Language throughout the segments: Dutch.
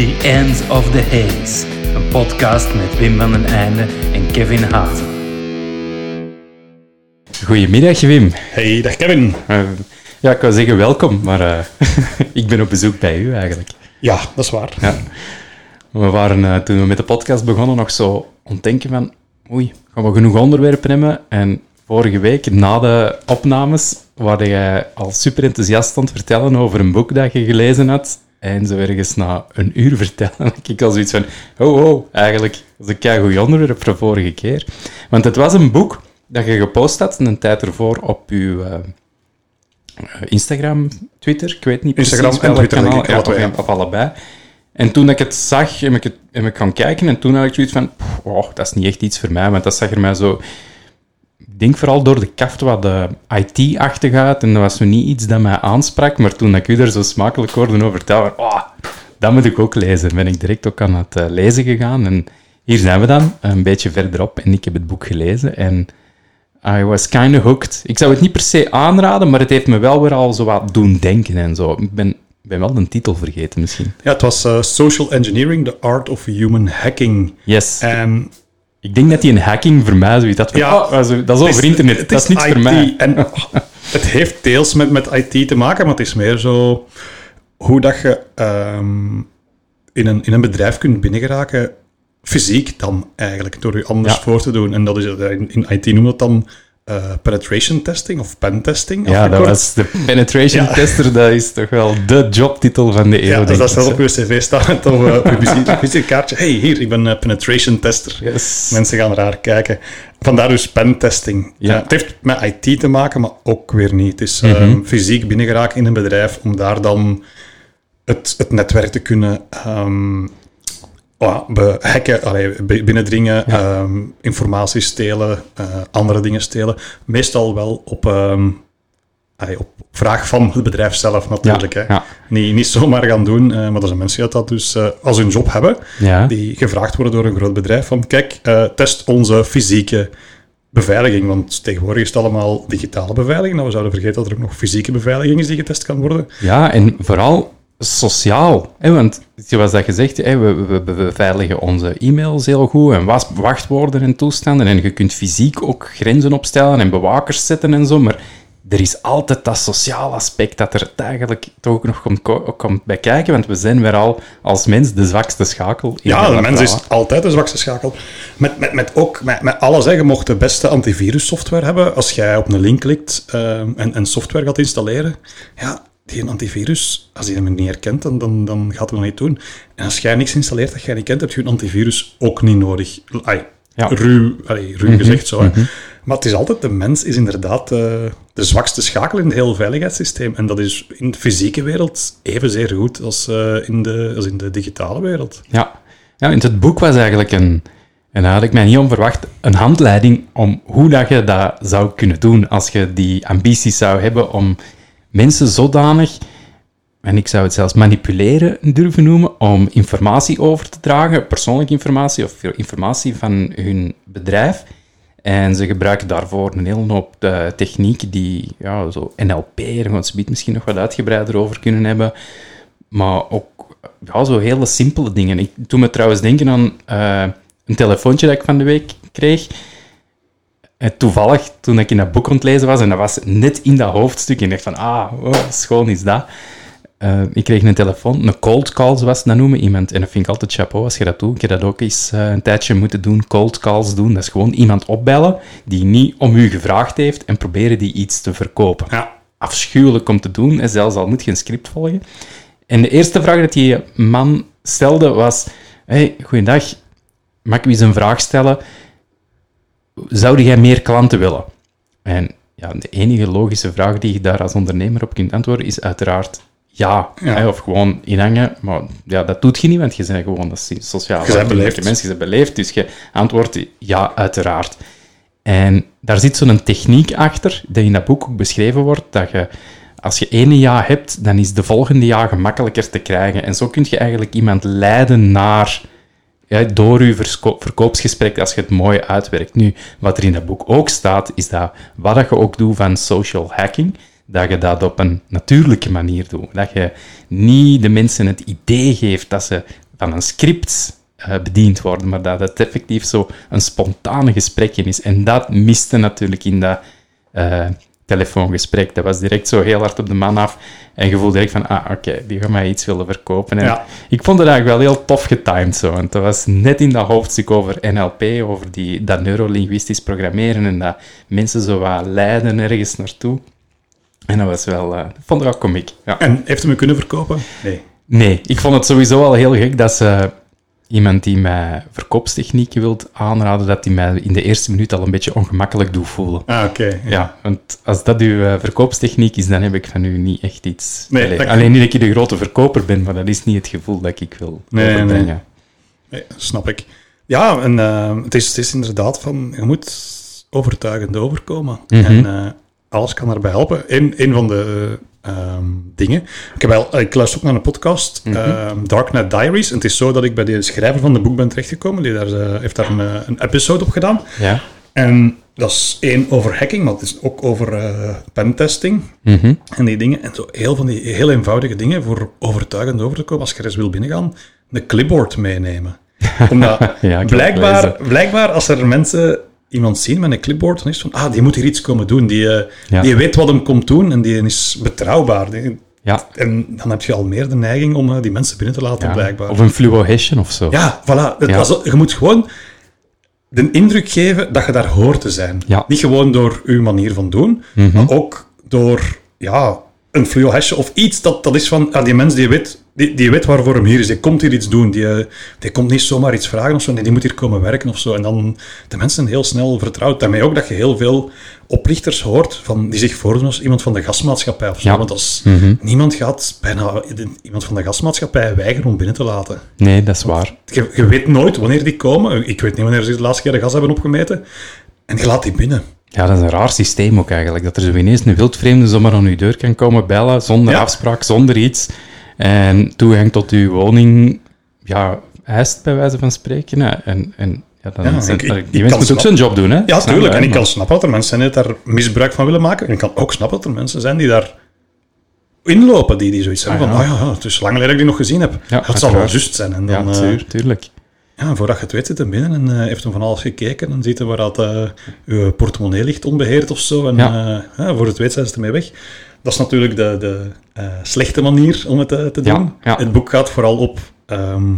The Ends of the Haze, een podcast met Wim van den Einde en Kevin Hazen. Goedemiddag Wim. Hey, dag Kevin. Uh, ja, ik wou zeggen welkom, maar uh, ik ben op bezoek bij u eigenlijk. Ja, dat is waar. Ja. We waren uh, toen we met de podcast begonnen nog zo ontdenken van oei, gaan we genoeg onderwerpen hebben? En vorige week, na de opnames, waar jij al super enthousiast stond vertellen over een boek dat je gelezen had. En zo ergens na een uur vertellen, ik al zoiets van, oh, oh, eigenlijk, is een goed onderwerp van vorige keer. Want het was een boek dat je gepost had een tijd ervoor op je uh, Instagram, Twitter, ik weet niet Instagram precies en Twitter, kanaal, ik, ja, of, of allebei. En toen ik het zag, heb ik, het, heb ik gaan kijken en toen had ik zoiets van, oh, dat is niet echt iets voor mij, want dat zag er mij zo denk vooral door de kaft wat de IT-achtig uit. En dat was zo niet iets dat mij aansprak. Maar toen ik u er zo smakelijk hoorde over vertellen, oh, dat moet ik ook lezen. Ben ik direct ook aan het uh, lezen gegaan. En hier zijn we dan, een beetje verderop. En ik heb het boek gelezen. En I was kind of hooked. Ik zou het niet per se aanraden, maar het heeft me wel weer al zo wat doen denken en zo. Ik ben, ben wel de titel vergeten misschien. Ja, het was uh, Social Engineering, The Art of Human Hacking. Yes. En ik denk dat die een hacking voor mij zoiets dat, Ja, oh, dat is over internet, het dat is IT. voor mij. En het heeft deels met, met IT te maken, maar het is meer zo hoe dat je ehm, in, een, in een bedrijf kunt binnengeraken, fysiek dan eigenlijk, door je anders Ja. voor te doen. En dat is, in, in IT noemen we dat dan eh, penetration testing of pen testing. Ja, dat was de penetration Ja. tester, dat is toch wel de jobtitel van de eeuw, Ja, dus dat staat op je cv staan met op uh, publicite- visitekaartje. Hey, hier, ik ben eh, penetration tester. Yes. Mensen gaan raar kijken. Vandaar dus pentesting. Ja. Eh, het heeft met IT te maken, maar ook weer niet. Het is Mhm. ehm, fysiek binnengeraken in een bedrijf om daar dan het, het netwerk te kunnen ehm, ja, be- hacken, allee, bi- binnendringen, ehm, informatie stelen, eh, andere dingen stelen. Meestal wel op, allee, op vraag van het bedrijf zelf natuurlijk. Ja, hè. ja. Niet, niet zomaar gaan doen, eh, maar er zijn mensen die dat dus eh, als hun job hebben, Ja. die gevraagd worden door een groot bedrijf van kijk, test onze fysieke beveiliging, want tegenwoordig is het allemaal digitale beveiliging. Nou, we zouden vergeten dat er ook nog fysieke beveiliging is die getest kan worden. Ja, en vooral sociaal. Hè, want zoals dat gezegd, hè, we, we, we beveiligen onze e-mails heel goed en was- wachtwoorden en toestanden. En je kunt fysiek ook grenzen opstellen en bewakers zetten en zo. Maar er is altijd dat sociaal aspect dat er eigenlijk toch ook nog komt, ko- komt bij kijken. Want we zijn weer al als mens de zwakste schakel. in Ja, de mens is altijd de zwakste schakel. Met, met, met, ook, met, met alles, hè. je mocht de beste antivirussoftware hebben. Als jij op een link klikt eh, en, en software gaat installeren, ja, die antivirus, als die hem niet herkent, dan, dan, dan gaat hij dat niet doen. En als jij niks installeert dat jij niet kent, heb je een antivirus ook niet nodig. Ai, Ja. Ruw, allee, ruw Mhm, gezegd zo. Hè. Maar het is altijd, de mens is inderdaad eh, de zwakste schakel in het hele veiligheidssysteem. En dat is in de fysieke wereld evenzeer goed als, eh, in, de, als in de digitale wereld. Ja. ja, en het boek was eigenlijk een, en dat had ik mij niet onverwacht, een handleiding om hoe dat je dat zou kunnen doen als je die ambities zou hebben om mensen zodanig, en ik zou het zelfs manipuleren durven noemen, om informatie over te dragen, persoonlijke informatie of informatie van hun bedrijf. En ze gebruiken daarvoor een hele hoop eh, technieken die, ja, zo NLP, daar gaan zo misschien nog wat uitgebreider over kunnen hebben. Maar ook ja, zo hele simpele dingen. Ik doe me trouwens denken aan eh, een telefoontje dat ik van de week kreeg. En toevallig, toen ik in dat boek aan het lezen was, en dat was net in dat hoofdstuk, en ik dacht van, ah, oh, schoon is dat. Eh, ik kreeg een telefoon, een cold call, zoals ze dat noemen, iemand. En dat vind ik altijd chapeau als je dat doet. Ik heb dat ook eens eh, een tijdje moeten doen, cold calls doen. Dat is gewoon iemand opbellen die niet om u gevraagd heeft en proberen die iets te verkopen Ja. afschuwelijk om te doen, en zelfs al moet je een script volgen. En de eerste vraag dat die man stelde was: Hey, goeiedag, mag ik u eens een vraag stellen? Zou jij meer klanten willen? En ja, de enige logische vraag die je daar als ondernemer op kunt antwoorden is uiteraard ja. Ja. Hè, of gewoon inhangen. Maar ja, dat doet je niet, want je bent gewoon dat sociaal. Je bent beleefd. Mensen zijn beleefd, dus je antwoordt ja, uiteraard. En daar zit zo'n techniek achter, die in dat boek ook beschreven wordt, dat je, als je ene ja hebt, dan is de volgende ja gemakkelijker te krijgen. En zo kun je eigenlijk iemand leiden naar, ja, door versko- verkoopsgesprek, als je het mooi uitwerkt. Nu, wat er in dat boek ook staat, is dat wat dat je ook doet van social hacking, dat je dat op een natuurlijke manier doet. Dat je niet de mensen het idee geeft dat ze van een script eh, bediend worden, maar dat het effectief zo een spontane gesprekje is. En dat miste natuurlijk in dat eh, telefoongesprek. Dat was direct zo heel hard op de man af. En je voelde direct van, ah, oké, die gaat mij iets willen verkopen. En Ja. ik vond het eigenlijk wel heel tof getimed zo. Want dat was net in dat hoofdstuk over NLP, over die, dat neurolinguistisch programmeren en dat mensen zo wat leiden ergens naartoe. En dat was wel, eh, ik vond het wel komiek. Ja. En heeft hem kunnen verkopen? Nee. Nee, ik vond het sowieso al heel gek dat ze iemand die mij verkoopstechnieken wilt aanraden, dat die mij in de eerste minuut al een beetje ongemakkelijk doet voelen. Ah, oké. Ja, want als dat uw eh, verkoopstechniek is, dan heb ik van u niet echt iets. Nee, alleen niet dat ik de grote verkoper ben, maar dat is niet het gevoel dat ik wil Nee, nee. overbrengen. Nee, snap ik. Ja, en eh, het, is, het is inderdaad van, je moet overtuigend overkomen. Mhm. En eh, alles kan daarbij helpen. Een, een van de ehm, dingen... Ik, heb wel, ik luister ook naar een podcast, ehm, Darknet Diaries. En het is zo dat ik bij de schrijver van het boek ben terechtgekomen. Die daar, eh, heeft daar een, eh, een episode op gedaan. Ja. En dat is één over hacking, maar het is ook over eh, pentesting Mhm. en die dingen. En zo heel van die heel eenvoudige dingen voor overtuigend over te komen als je er eens wil binnengaan. Een clipboard meenemen. Omdat Ja, blijkbaar, blijkbaar als er mensen iemand zien met een clipboard, dan is van, ah, die moet hier iets komen doen. Die, eh, Ja. die weet wat hem komt doen en die is betrouwbaar. Die- Ja. en dan heb je al meer de neiging om eh, die mensen binnen te laten, ja. blijkbaar. Of een fluohession of zo. Ja, voilà. Het Ja. was- je moet gewoon de indruk geven dat je daar hoort te zijn. Ja. Niet gewoon door uw manier van doen, Mhm. maar ook door ja, een fluohesje of iets dat, dat is van ah, die mens die weet, die, die weet waarvoor hem hier is. Die komt hier iets doen. Die, eh, die komt niet zomaar iets vragen of zo. Nee, die moet hier komen werken of zo. En dan de mensen heel snel vertrouwd. Daarmee ook dat je heel veel oplichters hoort van, die zich voordoen als iemand van de gasmaatschappij of zo. Ja. Want als Mhm. niemand gaat bijna iemand van de gasmaatschappij weigeren om binnen te laten. Nee, dat is waar. Je, je weet nooit wanneer die komen. Ik weet niet wanneer ze de laatste keer de gas hebben opgemeten. En je laat die binnen. Ja, dat is een raar systeem ook eigenlijk. Dat er zo ineens een wildvreemde zomaar aan uw deur kan komen bellen, zonder Ja. afspraak, zonder iets. En toegang tot uw woning, ja, eist bij wijze van spreken. hè. En, en ja, dan Ja, ik- die ook zijn job doen, hè? Ja, tuurlijk. je, En ik kan snappen dat er mensen zijn die daar misbruik van willen maken. En ik kan ook snappen dat er mensen zijn die daar inlopen, die, die zoiets hebben Ah, van, ja. oh ja, het is lang geleden dat ik die nog gezien heb. Ja, dat zal wel juist zijn. En Ja, dan, eh, tuur- tuurlijk. ja, voordat je het weet zit hij binnen en eh, heeft hem van alles gekeken en ziet hij waar dat, eh, uw portemonnee ligt onbeheerd of zo. En Ja. eh, ja, voor het weet zijn ze ermee weg. Dat is natuurlijk de, de eh, slechte manier om het eh, te doen. ja. Het boek gaat vooral op ehm,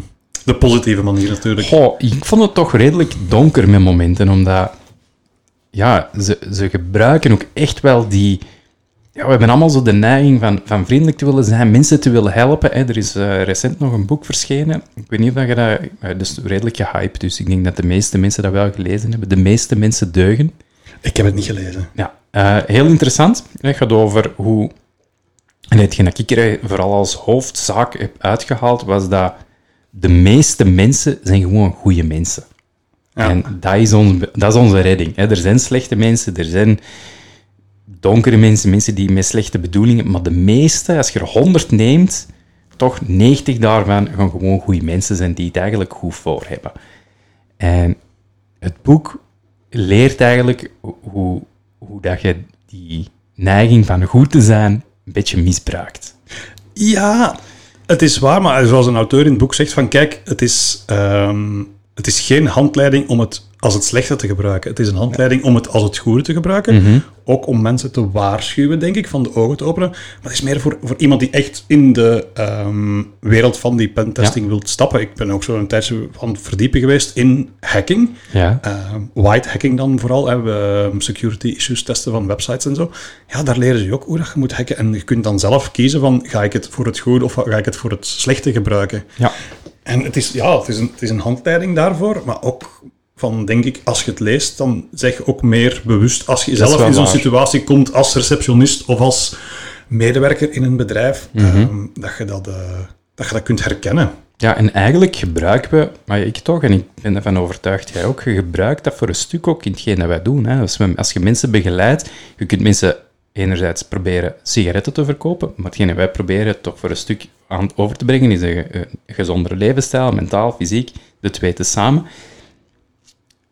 de positieve manier natuurlijk. Goh, ik vond het toch redelijk donker met momenten, omdat ja, ze, ze gebruiken ook echt wel die... Ja, we hebben allemaal zo de neiging van, van vriendelijk te willen zijn, mensen te willen helpen. Hè. Er is eh, recent nog een boek verschenen. Ik weet niet of je dat... Uh, dus redelijk gehyped, dus ik denk dat de meeste mensen dat wel gelezen hebben. De meeste mensen deugen. Ik heb het niet gelezen. Ja, eh, heel interessant. Het gaat over hoe... En hetgeen dat ik er vooral als hoofdzaak heb uitgehaald, was dat de meeste mensen zijn gewoon goede mensen. Ja. En dat is, ons, dat is onze redding. Hè. Er zijn slechte mensen, er zijn donkere mensen, mensen die met slechte bedoelingen, maar de meeste, als je er 100 neemt, toch 90 daarvan gaan gewoon goede mensen zijn die het eigenlijk goed voor hebben. En het boek leert eigenlijk hoe, hoe, dat je die neiging van goed te zijn een beetje misbruikt. Ja, het is waar, maar zoals een auteur in het boek zegt van kijk, het is, ehm, het is geen handleiding om het als het slechte te gebruiken. Het is een handleiding om het als het goede te gebruiken. Ook om mensen te waarschuwen, denk ik, van de ogen te openen. Maar het is meer voor, voor iemand die echt in de ehm, wereld van die pentesting wil stappen. Ik ben ook zo een tijdje van het verdiepen geweest in hacking. Ja. Ehm, white hacking dan vooral, hè, we, ehm, security issues testen van websites en zo. Ja, daar leren ze je ook hoe dat je moet hacken. En je kunt dan zelf kiezen van, ga ik het voor het goede of ga ik het voor het slechte gebruiken? Ja. En het is, ja, het is, een, het is een handleiding daarvoor, maar ook van, denk ik, als je het leest, dan zeg je ook meer bewust, als je zelf in zo'n situatie komt als receptionist of als medewerker in een bedrijf, Mhm. ehm, dat, je dat, eh, dat je dat kunt herkennen. Ja, en eigenlijk gebruiken we, maar ik toch, en ik ben ervan overtuigd, jij ook, je gebruikt dat voor een stuk ook in hetgeen dat wij doen. Hè. Als, we, als je mensen begeleidt, je kunt mensen enerzijds proberen sigaretten te verkopen, maar hetgeen wij proberen toch voor een stuk aan over te brengen, is een, een gezondere levensstijl, mentaal, fysiek, de twee te samen.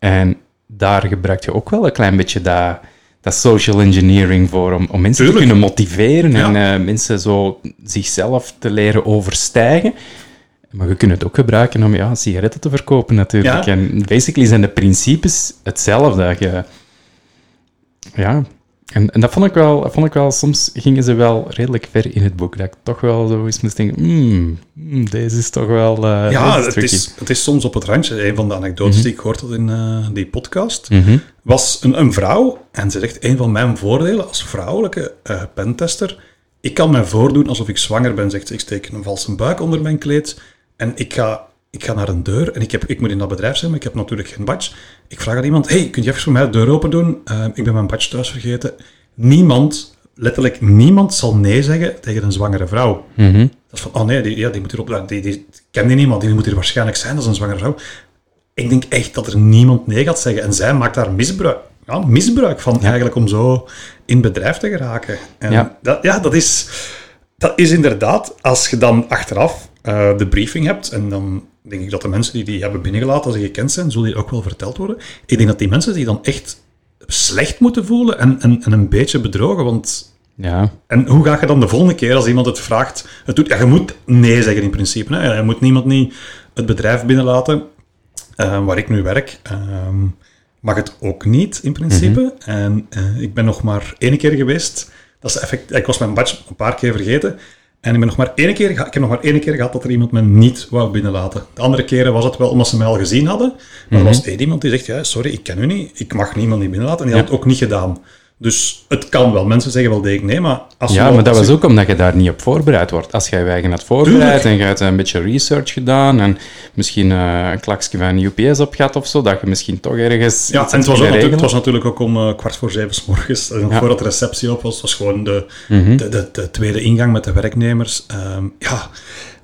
En daar gebruik je ook wel een klein beetje dat, dat social engineering voor, om, om mensen Tuurlijk. te kunnen motiveren en eh, mensen zo zichzelf te leren overstijgen. Maar je kunt het ook gebruiken om ja, sigaretten te verkopen natuurlijk. Ja. En basically zijn de principes hetzelfde. Je, ja, en, en dat vond ik, wel, dat vond ik wel, soms gingen ze wel redelijk ver in het boek. Dat ik toch wel zo eens moest denken, hmm, hmm, deze is toch wel eh, Ja, het is, het is soms op het randje. Een van de anekdotes die ik gehoord had in eh, die podcast Mhm. was een, een vrouw. En ze zegt, een van mijn voordelen als vrouwelijke eh, pentester, ik kan mij voordoen alsof ik zwanger ben, zegt ze. Ik steek een valse buik onder mijn kleed en ik ga, ik ga naar een deur en ik, heb, ik moet in dat bedrijf zijn, maar ik heb natuurlijk geen badge. Ik vraag aan iemand, hey, kun je even voor mij de deur open doen? Eh, ik ben mijn badge thuis vergeten. Niemand, letterlijk niemand, zal nee zeggen tegen een zwangere vrouw. Mhm. Dat is van, oh nee, die, ja, die moet hierop, die, die, ik ken die niet, maar die moet hier waarschijnlijk zijn, dat is een zwangere vrouw. Ik denk echt dat er niemand nee gaat zeggen. En zij maakt daar misbruik, ja, misbruik van, eigenlijk, om zo in bedrijf te geraken. En Ja. Dat, ja, dat is, dat is inderdaad, als je dan achteraf eh, de briefing hebt, en dan denk ik dat de mensen die die hebben binnengelaten, als ze gekend zijn, zullen die ook wel verteld worden. Ik denk dat die mensen zich dan echt slecht moeten voelen en, en, en een beetje bedrogen, want Ja, en hoe ga je dan de volgende keer als iemand het vraagt, het doet, ja, je moet nee zeggen in principe. Hè? Je moet niemand niet het bedrijf binnenlaten eh, waar ik nu werk. ehm, mag het ook niet in principe. En eh, ik ben nog maar één keer geweest. Dat is effect, ik was mijn badge een paar keer vergeten. En ik, ben nog maar één keer, ik heb nog maar één keer gehad dat er iemand me niet wou binnenlaten. De andere keren was het wel omdat ze mij al gezien hadden. Maar er was één iemand die zegt, ja, sorry, ik ken u niet. Ik mag niemand niet binnenlaten. En die had het ook niet gedaan. Dus het kan wel. Mensen zeggen wel degelijk nee, maar... Als ja wel- maar dat was ook omdat je daar niet op voorbereid wordt. Als jij je eigen had voorbereid en je hebt een beetje research gedaan en misschien eh, een klakje van UPS op gaat of zo, dat je misschien toch ergens Ja, en het was, ook natuurlijk, het was natuurlijk ook om eh, kwart voor zeven s morgens. En Ja. voordat de receptie op was, het was gewoon de, Mhm. de, de, de tweede ingang met de werknemers. Ehm, ja,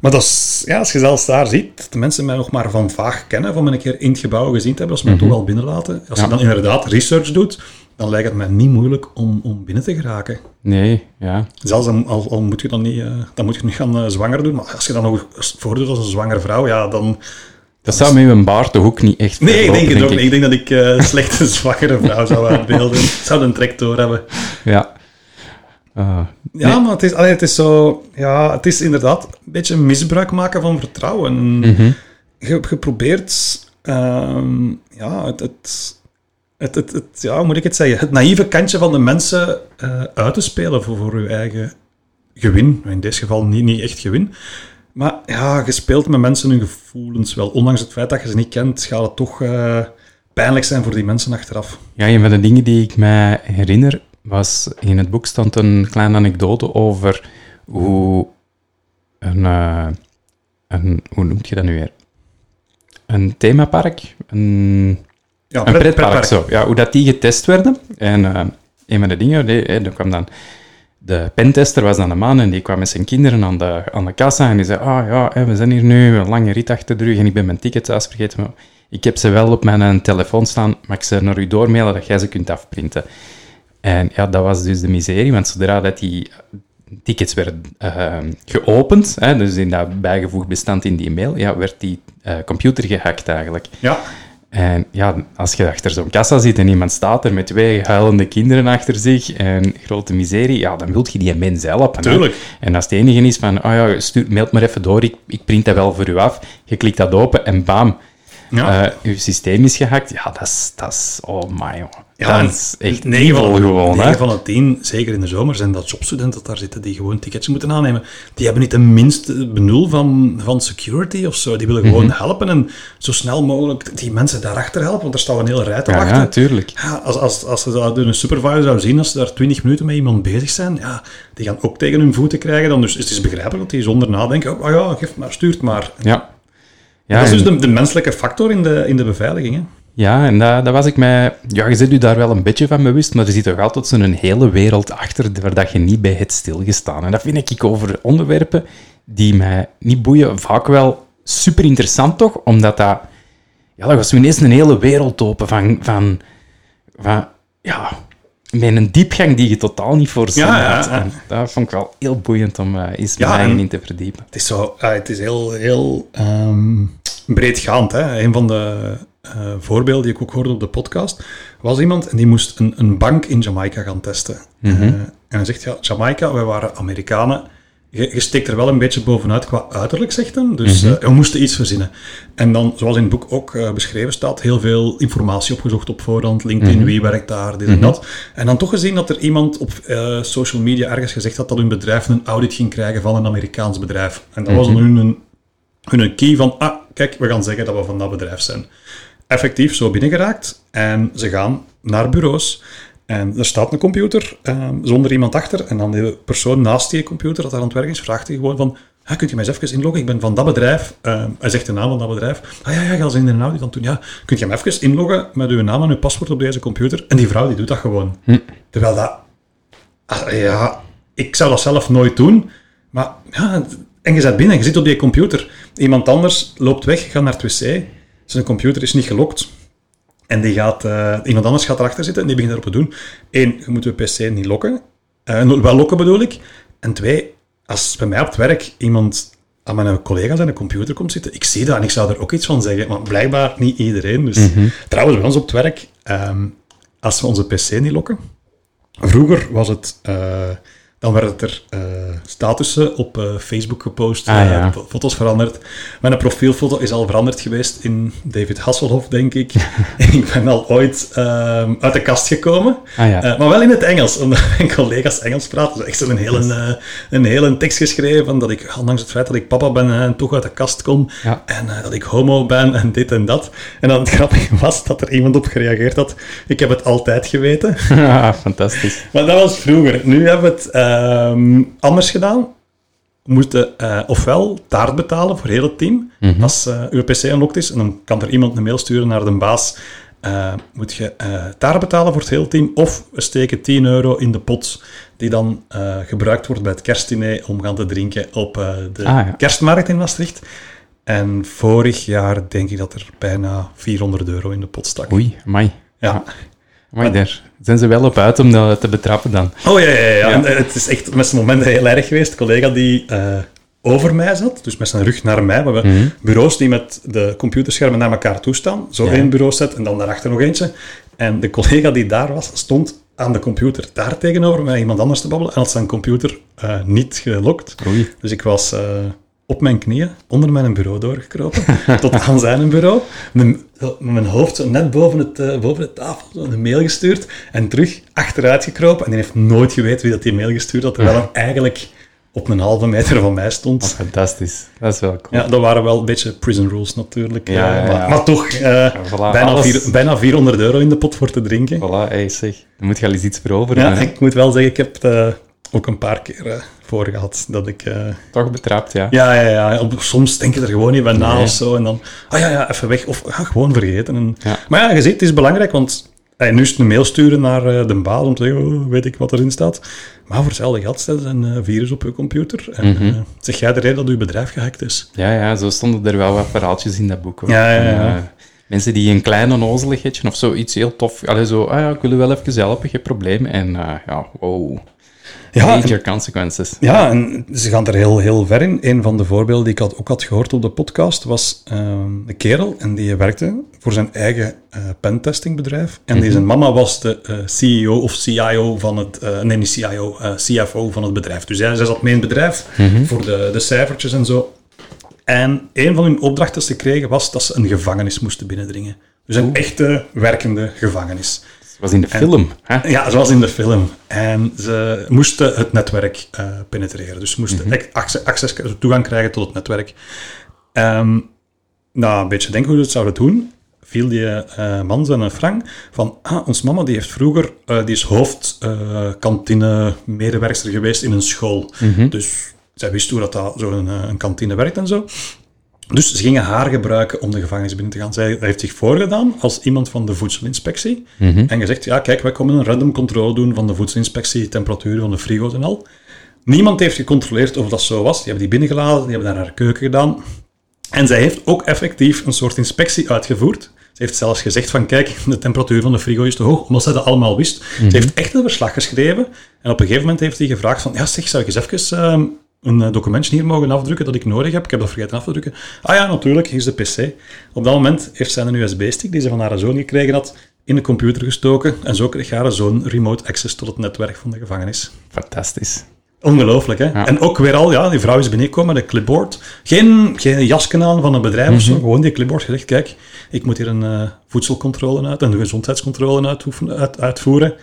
maar dat is, ja, als je zelfs daar ziet, dat de mensen mij nog maar van vaag kennen, van me een keer in het gebouw gezien te hebben, als ze mij toch al binnenlaten. Als Ja. je dan inderdaad research doet, dan lijkt het mij niet moeilijk om, om binnen te geraken. Nee, ja. Zelfs al, al, al moet je dan niet, eh, dan moet je niet gaan eh, zwanger doen, maar als je dan nog voordoet als een zwangere vrouw, ja, dan... Dat zou met uw baard toch ook niet echt Nee, ik denk het ook niet. Ik denk dat ik eh, een slechte zwangere vrouw zou uitbeelden. Ik zou een trek door hebben. Ja. Ah, Ja, maar het is, allee, het is zo... Ja, het is inderdaad een beetje misbruik maken van vertrouwen. mhm. Je, je probeert... ehm, ja, het... het het, het, ja, moet ik het zeggen? Het naïeve kantje van de mensen eh, uit te spelen voor, voor je eigen gewin. In dit geval niet, niet echt gewin. Maar ja, je speelt met mensen hun gevoelens wel. Ondanks het feit dat je ze niet kent, gaat het toch eh, pijnlijk zijn voor die mensen achteraf. Ja, een van de dingen die ik mij herinner was, in het boek stond een kleine anekdote over hoe een, eh, een hoe noemt je dat nu weer? Een themapark, een, Ja, een pretpark, zo. Ja, hoe dat die getest werden. En eh, een van de dingen, er kwam dan de pentester was dan een man en die kwam met zijn kinderen aan de, aan de kassa en die zei, ah ja, hè, we zijn hier nu, een lange rit achter de rug en ik ben mijn ticket thuis vergeten, maar ik heb ze wel op mijn eh, telefoon staan, mag ik ze naar u doormailen dat jij ze kunt afprinten? En ja, dat was dus de miserie, want zodra dat die tickets werden eh, geopend, hè, dus in dat bijgevoegd bestand in die mail, ja, werd die computer gehackt eigenlijk. Ja, En ja, als je achter zo'n kassa zit en iemand staat er met twee huilende kinderen achter zich en grote miserie, ja, dan wilt je die mens helpen. hè. Tuurlijk. En als het enige is van, oh ja, stuur, mailt maar even door, ik, ik print dat wel voor u af. Je klikt dat open en bam, ja. eh, uw systeem is gehackt. Ja, dat is, dat is, oh my. Ja, dat is echt negen evil van, gewoon, hè. negen van de tien, zeker in de zomer, zijn dat jobstudenten daar zitten die gewoon tickets moeten aannemen. Die hebben niet de minste benul van, van security of zo. Die willen Mhm. gewoon helpen en zo snel mogelijk die mensen daarachter helpen, want er staat een hele rij te Ja, wachten. ja, tuurlijk. Ja, als, als, als ze dat een supervisor zou zien, als ze daar 20 minuten met iemand bezig zijn, ja, die gaan ook tegen hun voeten krijgen. Dan dus het is begrijpelijk dat die zonder nadenken, oh ja, geef maar, stuurt maar. Ja. Ja, dat is dus de, de menselijke factor in de, in de beveiliging. Hè? Ja, en dat, dat was ik mij... Ja, je zit u daar wel een beetje van bewust, maar er zit toch altijd zo'n hele wereld achter waar dat je niet bij hebt stilgestaan. En dat vind ik over onderwerpen die mij niet boeien, vaak wel super interessant toch, omdat dat... Ja, dat was toen ineens een hele wereld open van... van, van ja, met een diepgang die je totaal niet voorzien Ja, ja, had. ja. En dat vond ik wel heel boeiend om eh eens Ja, mij in te verdiepen. Het is, zo, ah, het is heel, heel ehm, breedgaand. Hè? Een van de eh, voorbeelden die ik ook hoorde op de podcast was iemand en die moest een, een bank in Jamaica gaan testen. Mhm. Eh, en hij zegt, ja, Jamaica, wij waren Amerikanen. je, je steekt er wel een beetje bovenuit qua uiterlijk, zegt hem. Dus Mhm. eh, we moesten iets verzinnen. En dan, zoals in het boek ook beschreven staat, heel veel informatie opgezocht op voorhand. LinkedIn, Mhm. wie werkt daar, dit en dat. En dan toch gezien dat er iemand op social media ergens gezegd had dat hun bedrijf een audit ging krijgen van een Amerikaans bedrijf. En dat was dan hun, hun, hun key van, ah, kijk, we gaan zeggen dat we van dat bedrijf zijn. Effectief zo binnengeraakt. En ze gaan naar bureaus. En er staat een computer ehm, zonder iemand achter. En dan de persoon naast die computer dat daar aan het werk is, vraagt hij gewoon van... Ah, kunt je mij eens even inloggen? Ik ben van dat bedrijf. Ehm, hij zegt de naam van dat bedrijf. Ah ja, ja, ga eens in de audit aan doen. Ja, kunt je mij even inloggen met uw naam en uw paswoord op deze computer? En die vrouw die doet dat gewoon. Terwijl dat... ah, ja, ik zou dat zelf nooit doen. Maar ja, en je zit binnen en je zit op die computer. Iemand anders loopt weg, gaat naar het wc. Zijn computer is niet gelokt. En die gaat, eh, iemand anders gaat erachter zitten en die begint daarop te doen. Eén, je moet je pc niet lokken. Eh, wel lokken bedoel ik. En twee, als bij mij op het werk iemand aan mijn collega zijn computer komt zitten, ik zie dat en ik zou er ook iets van zeggen, maar blijkbaar niet iedereen. Dus trouwens, bij ons op het werk, ehm, als we onze pc niet lokken, vroeger was het, eh, dan werden er eh, statussen op eh, Facebook gepost, Ah, eh, ja. foto's veranderd. Mijn profielfoto is al veranderd geweest in David Hasselhoff, denk ik. ik ben al ooit ehm, uit de kast gekomen, Ah ja. Maar wel in het Engels, omdat mijn collega's Engels praten. Dus echt zo'n hele, een hele tekst geschreven, van dat ik, ondanks het feit dat ik papa ben en toch uit de kast kom, Ja. en dat ik homo ben en dit en dat. En dan het grappige was dat er iemand op gereageerd had, ik heb het altijd geweten. Ah, fantastisch. Maar dat was vroeger. Nu hebben we het ehm, anders gedaan. We moeten eh, ofwel taart betalen voor heel het team, als eh, uw pc unlocked is. En dan kan er iemand een mail sturen naar de baas. eh, moet je taart betalen voor het hele team, of we steken 10 euro in de pot die dan gebruikt wordt bij het kerstdiner om gaan te drinken op de Ah, ja. kerstmarkt in Maastricht. En vorig jaar denk ik dat er bijna 400 euro in de pot stak. Oei, amai. Ja. Amai, daar zijn ze wel op uit om dat te betrappen dan. Oh ja, ja, ja. Ja. En, eh, het is echt met zijn momenten heel erg geweest. Een collega die eh, over mij zat, dus met zijn rug naar mij. We hebben Mhm. bureaus die met de computerschermen naar elkaar toestaan. Zo Ja. één bureau zet en dan daarachter nog eentje. En de collega die daar was, stond aan de computer daar tegenover met iemand anders te babbelen en had zijn computer eh, niet gelokt. Oei. Dus ik was op mijn knieën onder mijn bureau doorgekropen, tot aan zijn bureau. Mijn, mijn hoofd zo net boven, het, eh, boven de tafel zo een mail gestuurd en terug achteruit gekropen. En die heeft nooit geweten wie dat die mail gestuurd had, terwijl hij eigenlijk op een halve meter van mij Oh, stond. fantastisch. Dat is wel cool. Ja, dat waren wel een beetje prison rules natuurlijk. Ja, eh, ja, maar, toch, eh, voilà, bijna, vier- bijna 400 euro in de pot voor te drinken. Voilà, hey, zeg. Dan moet je al eens iets veroveren. Ja, ik moet wel zeggen, ik heb ook een paar keer eh, voor gehad dat ik... eh, Toch betrapt, ja. Ja, ja, ja. Op- Soms denk je er gewoon niet bij na Nee. of zo. En dan, ah ja, ja, even weg. Of ah, gewoon vergeten. En, Ja. Maar ja, je ziet, het is belangrijk, want eh, nu is het een mail sturen naar eh, de baas om te zeggen, oh, weet ik wat erin staat. Maar voor hetzelfde geld staat een eh, virus op je computer. En Mhm. zeg jij de reden dat je bedrijf gehackt is? Ja, ja, zo stonden er wel wat verhaaltjes in dat boek. Hoor. Ja, ja, ja. Mensen die een klein onnozeligheidje of zoiets heel tof... Allee, zo, ah ja, ik wil u wel even helpen, geen probleem. En ja, wow. Ja, en- Major consequences. Ja, en ze gaan er heel, heel ver in. Een van de voorbeelden die ik had, ook had gehoord op de podcast was ehm, een kerel en die werkte voor zijn eigen eh pentestingbedrijf. En die zijn mama was de eh, CEO of CIO van het... eh, nee, niet CIO, CFO van het bedrijf. Dus zij zat mee in het bedrijf voor de, de cijfertjes en zo. En een van hun opdrachten die ze kregen was dat ze een gevangenis moesten binnendringen. Dus een echte werkende gevangenis. Was in de film. Hè? Ja, zoals in de film. En ze moesten het netwerk eh, penetreren. Dus ze moesten echt access, access, toegang krijgen tot het netwerk. Ehm nou, een beetje denken hoe ze het zouden doen, viel die eh, man zijn frank van, ah, ons mama die heeft vroeger, eh, die is hoofdkantine medewerkster geweest in een school. Dus zij wist hoe dat, dat zo'n een kantine werkt en zo. Dus ze gingen haar gebruiken om de gevangenis binnen te gaan. Zij heeft zich voorgedaan als iemand van de voedselinspectie. En gezegd, ja kijk, wij komen een random controle doen van de voedselinspectie, temperatuur van de frigo's en al. Niemand heeft gecontroleerd of dat zo was. Die hebben die binnengeladen, die hebben daar haar keuken gedaan. En zij heeft ook effectief een soort inspectie uitgevoerd. Ze heeft zelfs gezegd van, kijk, de temperatuur van de frigo is te hoog, omdat zij dat allemaal wist. Ze heeft echt een verslag geschreven. En op een gegeven moment heeft hij gevraagd van, ja zeg, zou ik eens even ehm, een eh, documentje hier mogen afdrukken dat ik nodig heb? Ik heb dat vergeten af te drukken. Ah ja, natuurlijk, hier is de pc. Op dat moment heeft zij een USB-stick die ze van haar zoon gekregen had, in de computer gestoken. En zo kreeg haar zoon remote access tot het netwerk van de gevangenis. Fantastisch. Ongelooflijk, hè? Ja. En ook weer al, ja, die vrouw is binnengekomen met een clipboard. Geen, geen jasken aan van een bedrijf of zo, Mhm. gewoon die clipboard gezegd, kijk, ik moet hier een eh, voedselcontrole uit, een gezondheidscontrole uit, uitvoeren.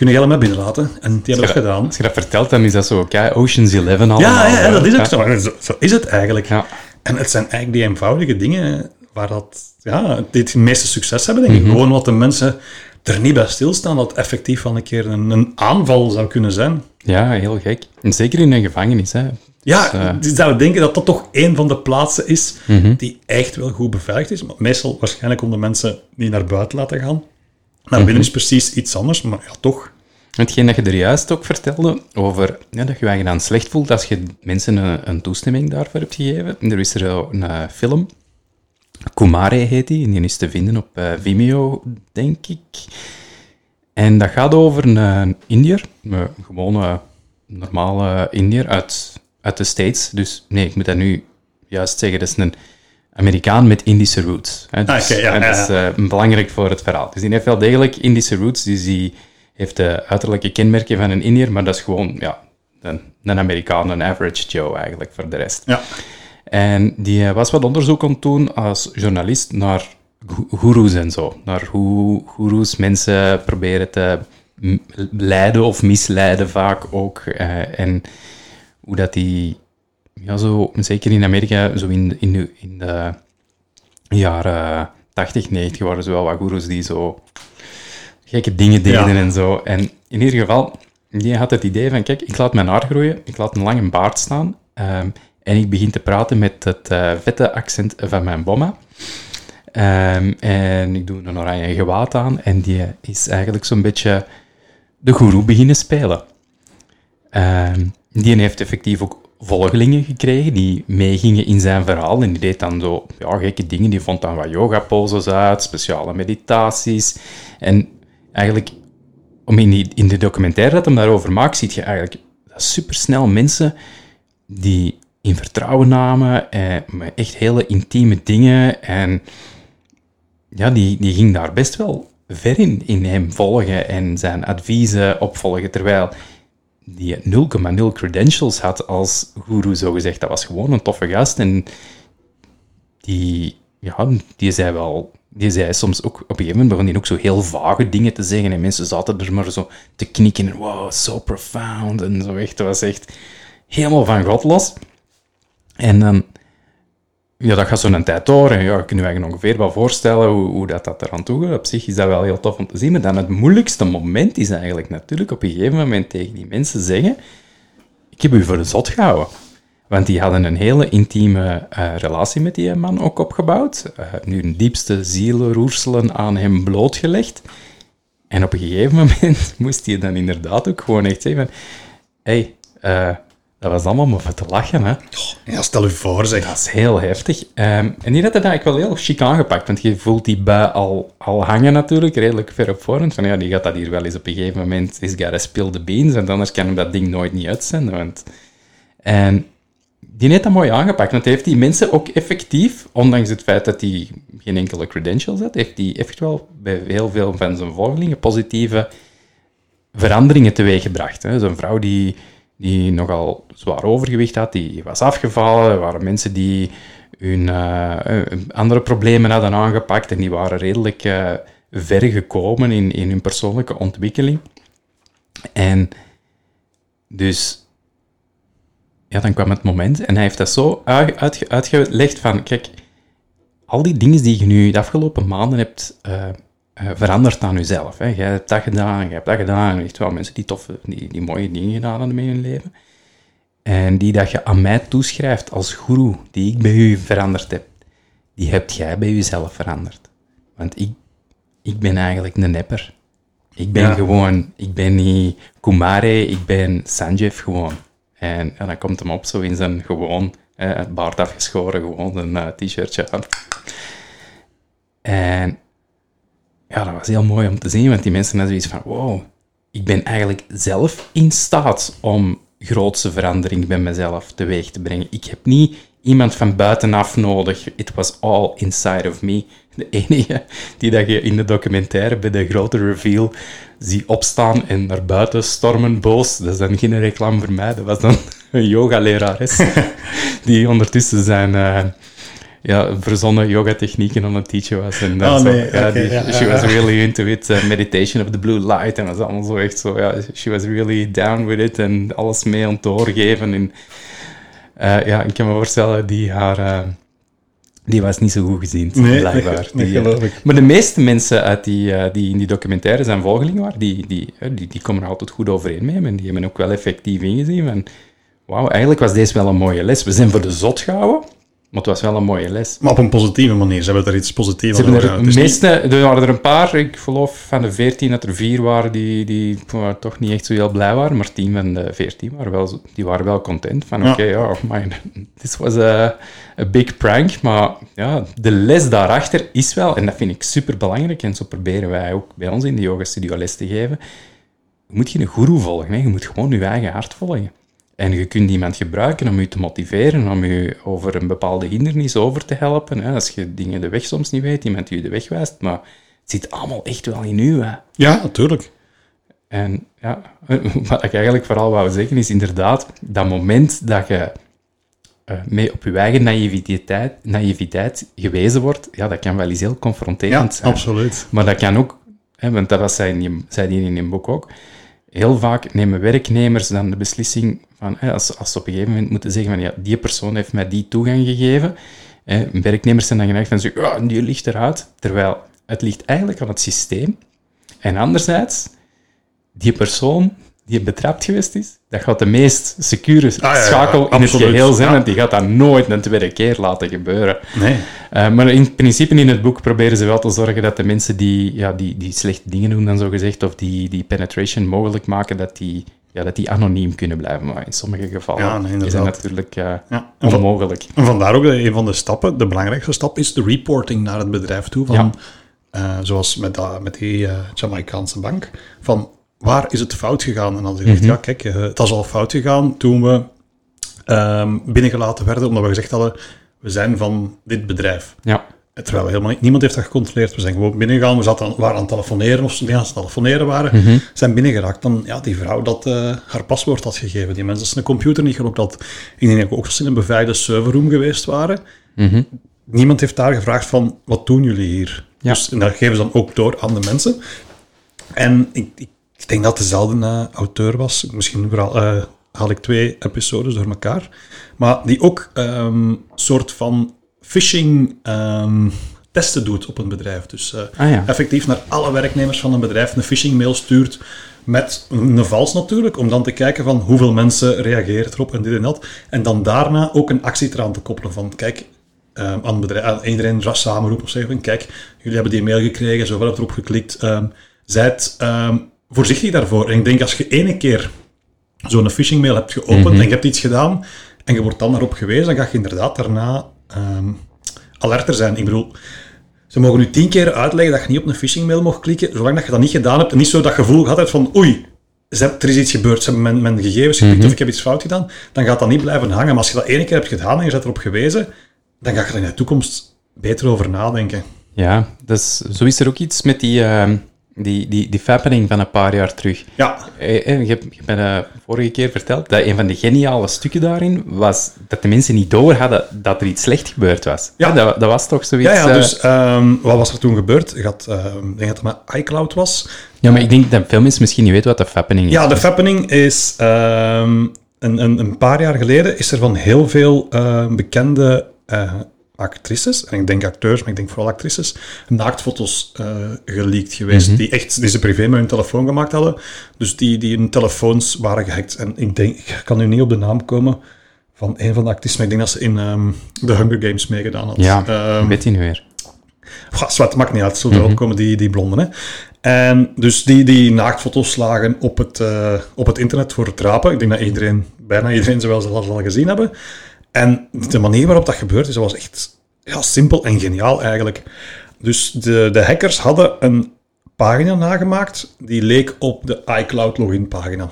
Kunnen mij binnenlaten? En die hebben dat gedaan. Als je dat vertelt, dan is dat zo, kijk, Ocean's Eleven allemaal. Ja, ja, ja, dat is ook zo. Zo, zo is het eigenlijk. Ja. En het zijn eigenlijk die eenvoudige dingen waar dat, ja, die het meeste succes hebben, denk ik. Mhm. Gewoon wat de mensen er niet bij stilstaan, dat effectief wel een keer een, een aanval zou kunnen zijn. Ja, heel gek. En zeker in een gevangenis, hè. Ja, Dus, zouden denken dat dat toch een van de plaatsen is Mhm. die echt wel goed beveiligd is. Maar meestal waarschijnlijk om de mensen niet naar buiten laten gaan. Naar Mhm. binnen is precies iets anders, maar ja, toch. Hetgeen dat je er juist ook vertelde, over ja, dat je je dan slecht voelt als je mensen een, een toestemming daarvoor hebt gegeven. Er is er een eh, film, Kumare heet die, en die is te vinden op eh, Vimeo, denk ik. En dat gaat over een Indiër, een gewone, normale Indiër uit, uit de States. Dus nee, ik moet dat nu juist zeggen, dat is een Amerikaan met Indische roots. Hè. Dus, Ah, ja, hè, ja, dat is eh, belangrijk voor het verhaal. Dus die heeft wel degelijk Indische roots, dus die heeft de uiterlijke kenmerken van een Indiër, maar dat is gewoon ja, een, een Amerikaan, een average Joe eigenlijk voor de rest. Ja. En die eh, was wat onderzoek aan het doen als journalist naar goeroes en zo. Naar hoe goeroes mensen proberen te leiden of misleiden vaak ook. eh, en hoe dat die, ja, zo, zeker in Amerika, zo in, de- in, de, in de jaren 80, 90 waren er wel wat goeroes die zo gekke dingen deden Ja. en zo. En in ieder geval, die had het idee van, kijk, ik laat mijn haar groeien, ik laat een lange baard staan ehm, en ik begin te praten met het eh, vette accent van mijn bomma. Ehm, en ik doe een oranje gewaad aan en die is eigenlijk zo'n beetje de goeroe beginnen spelen. Ehm, die heeft effectief ook volgelingen gekregen die meegingen in zijn verhaal. En die deed dan zo ja, gekke dingen. Die vond dan wat yoga-poses uit, speciale meditaties. En eigenlijk, om in, die, in de documentaire dat hem daarover maakt, zie je eigenlijk supersnel mensen die in vertrouwen namen, eh, echt hele intieme dingen. En ja, die, die ging daar best wel ver in, in hem volgen en zijn adviezen opvolgen. Terwijl die 0,0 credentials had als guru, zogezegd. Dat was gewoon een toffe gast. En die, ja, die zei wel... Die zei soms ook... Op een gegeven moment begon ook zo heel vage dingen te zeggen. En mensen zaten er maar zo te knikken. En wow, so profound. En zo echt. Dat was echt helemaal van God los. En. Ja, dat gaat zo'n tijd door. En ja, kunt je ongeveer wel voorstellen hoe, hoe dat, dat eraan toe gaat. Op zich is dat wel heel tof om te zien. Maar dan het moeilijkste moment is eigenlijk natuurlijk op een gegeven moment tegen die mensen zeggen... Ik heb u voor de zot gehouden. Want die hadden een hele intieme eh, relatie met die man ook opgebouwd. Eh, nu hun diepste zielenroerselen aan hem blootgelegd. En op een gegeven moment moest hij dan inderdaad ook gewoon echt zeggen van... Hé, hey, eh, dat was allemaal maar voor te lachen, hè. Ja, stel u voor, zeg. Dat is heel heftig. Ehm, en die had het eigenlijk wel heel chic aangepakt, want je voelt die bui al, al hangen natuurlijk, redelijk ver op voorhand. Van ja, die gaat dat hier wel eens op een gegeven moment, is gotta spill the beans, en anders kan hem dat ding nooit niet uitzenden. Want... En die heeft dat mooi aangepakt, want heeft die mensen ook effectief, ondanks het feit dat hij geen enkele credentials had, heeft hij echt wel bij heel veel van zijn volgelingen positieve veranderingen teweeggebracht. Zo'n vrouw die, die nogal zwaar overgewicht had, die was afgevallen. Er waren mensen die hun eh, eh, andere problemen hadden aangepakt en die waren redelijk eh, ver gekomen in, in hun persoonlijke ontwikkeling. En dus ja, dan kwam het moment en hij heeft dat zo uit- uitge- uitgelegd van, kijk, al die dingen die je nu de afgelopen maanden hebt eh, eh, veranderd aan jezelf. Hè. Jij hebt dat gedaan, jij hebt dat gedaan. Echt wel mensen die toffe, die, die mooie dingen gedaan hebben in hun leven. En die dat je aan mij toeschrijft als guru, die ik bij u veranderd heb, die hebt jij bij jezelf veranderd. Want ik, ik ben eigenlijk een nepper. Ik ben Ja. gewoon, ik ben niet Kumare, ik ben Sanjeev gewoon. En, en dan komt hem op zo in zijn gewoon, eh, baard afgeschoren, gewoon een eh, t-shirtje aan. En ja, dat was heel mooi om te zien, want die mensen hadden zoiets van, wow, ik ben eigenlijk zelf in staat om grootse verandering bij mezelf teweeg te brengen. Ik heb niet iemand van buitenaf nodig. It was all inside of me. De enige die dat je in de documentaire bij de grote reveal zie opstaan en naar buiten stormen boos. Dat is dan geen reclame voor mij. Dat was dan een yogalerares die ondertussen zijn... uh, ja, verzonnen yoga-technieken aan het teachen was. En oh, zo, nee. ja, okay, die, ja, she was really into it. Uh, meditation of the blue light. En dat is allemaal zo echt zo, ja, she was really down with it. En alles mee aan het doorgeven. En uh, ja, ik kan me voorstellen, die haar... Uh, die was niet zo goed gezien, Nee, blijkbaar. nee, die, geloof ik. Maar de meeste mensen uit die, uh, die in die documentaire zijn volgelingen waren, die, die, die, die komen er altijd goed overeen mee. En die hebben ook wel effectief ingezien van... Wauw, eigenlijk was deze wel een mooie les. We zijn voor de zot gehouden, maar het was wel een mooie les. Maar op een positieve manier. Ze hebben er iets positiefs Ze aan hebben er, overgehouden. Het is meeste, er waren er een paar, ik geloof van de veertien dat er vier waren die, die toch niet echt zo heel blij waren, maar tien van de veertien waren wel, die waren wel content van Ja. oké, ja, man, this was a, a big prank, maar ja, de les daarachter is wel, en dat vind ik super belangrijk, en zo proberen wij ook bij ons in de yoga studio les te geven, je moet geen guru volgen, hè. je moet gewoon je eigen hart volgen. En je kunt iemand gebruiken om je te motiveren, om je over een bepaalde hindernis over te helpen. Hè. Als je dingen de weg soms niet weet, iemand die je de weg wijst. Maar het zit allemaal echt wel in u. Hè. Ja, natuurlijk. En ja, wat ik eigenlijk vooral wou zeggen is inderdaad, dat moment dat je eh, mee op je eigen naïviteit, naïviteit gewezen wordt, ja, dat kan wel eens heel Ja, confronterend zijn. absoluut. Maar dat kan ook, hè, want dat was zij, in je- zei die in je boek ook, heel vaak nemen werknemers dan de beslissing van, hè, als, als ze op een gegeven moment moeten zeggen van, ja, die persoon heeft mij die toegang gegeven. Hè, werknemers zijn dan geneigd van, die ligt eruit. Terwijl het ligt eigenlijk aan het systeem. En anderzijds, die persoon die betrapt geweest is, dat gaat de meest secure Ah, ja, ja, schakel in het absoluut. geheel zijn, want die gaat dat nooit een tweede keer laten gebeuren. Nee. Uh, maar in principe in het boek proberen ze wel te zorgen dat de mensen die, ja, die, die slechte dingen doen, dan zo gezegd, of die, die penetration mogelijk maken, dat die, ja, dat die anoniem kunnen blijven. Maar in sommige gevallen Ja, nee, is dat natuurlijk uh, Ja. Onmogelijk. En vandaar ook een van de stappen, de belangrijkste stap, is de reporting naar het bedrijf toe. Van, Ja. eh, zoals met, dat, met die eh Jamaicaanse bank. Van waar is het fout gegaan? En dan zeg je, ja, kijk, eh, het was al fout gegaan toen we ehm, binnengelaten werden, omdat we gezegd hadden, we zijn van dit bedrijf. Ja, Terwijl we helemaal niet, niemand heeft dat gecontroleerd. We zijn gewoon binnengegaan, we zaten, aan- waren aan het telefoneren, of ze aan het telefoneren waren, Mhm. zijn binnengeraakt. Dan, ja, die vrouw dat eh, haar paswoord had gegeven, die mensen zijn computer niet gelokt had. Ik denk ook dat ze in een beveiligde serverroom geweest waren. Mhm. Niemand heeft daar gevraagd van, wat doen jullie hier? Ja. Dus en dat geven ze dan ook door aan de mensen. En ik, ik, ik denk dat dezelfde eh, auteur was. Misschien vooral, eh, haal ik twee episodes door elkaar. Maar die ook een soort van phishing ehm, testen doet op een bedrijf. Dus eh, Ah, ja. effectief naar alle werknemers van een bedrijf een phishing mail stuurt. Met een, vals natuurlijk, om dan te kijken van hoeveel mensen reageren erop en dit en dat. En dan daarna ook een actie eraan te koppelen van kijk, ehm, aan, het bedrijf, aan iedereen ras samenroepen of zeggen van kijk, jullie hebben die mail gekregen, zoveel hebben erop geklikt. ehm zijt ehm, voorzichtig daarvoor. En ik denk als je ene keer zo'n phishing mail hebt geopend en je hebt iets gedaan en je wordt dan daarop gewezen, dan ga je inderdaad daarna ehm, alerter zijn. Ik bedoel, ze mogen nu tien keer uitleggen dat je niet op een phishing mail mag klikken, zolang dat je dat niet gedaan hebt en niet zo dat gevoel gehad hebt van oei, er is iets gebeurd, ze hebben mijn, mijn gegevens gepikt of ik heb iets fout gedaan, dan gaat dat niet blijven hangen. Maar als je dat ene keer hebt gedaan en je bent erop gewezen, dan ga je er in de toekomst beter over nadenken. ja dus, zo is er ook iets met die, uh, die, die, die fappening van een paar jaar terug. Ja, Eh, eh, Je hebt je hebt me uh, vorige keer verteld dat een van de geniale stukken daarin was dat de mensen niet door hadden dat er iets slecht gebeurd was. Ja. Eh, dat, dat was toch zoiets... ja, ja eh, dus ehm, wat was er toen gebeurd? Had, ehm, ik denk dat het met iCloud was. Ja, maar ik denk dat veel mensen misschien niet weten wat de fappening is. Ja, de fappening is ehm, een, een, een paar jaar geleden is er van heel veel bekende eh, actrices, en ik denk acteurs, maar ik denk vooral actrices, naaktfoto's eh geleakt geweest, die echt die ze privé met hun telefoon gemaakt hadden. Dus die, die hun telefoons waren gehackt. En ik denk, ik kan nu niet op de naam komen van een van de actrices, maar ik denk dat ze in ehm The Hunger Games meegedaan had. Ja, Ehm, weet je nu weer. Goh, zwart, maakt niet uit, zullen erop komen, die, die blonden. Hè. En dus die, die naaktfoto's lagen op het, eh, op het internet voor het rapen. Ik denk dat iedereen, bijna iedereen ze wel al gezien hebben. En de manier waarop dat gebeurd is, dat was echt ja, simpel en geniaal eigenlijk. Dus de, de hackers hadden een pagina nagemaakt die leek op de iCloud login pagina.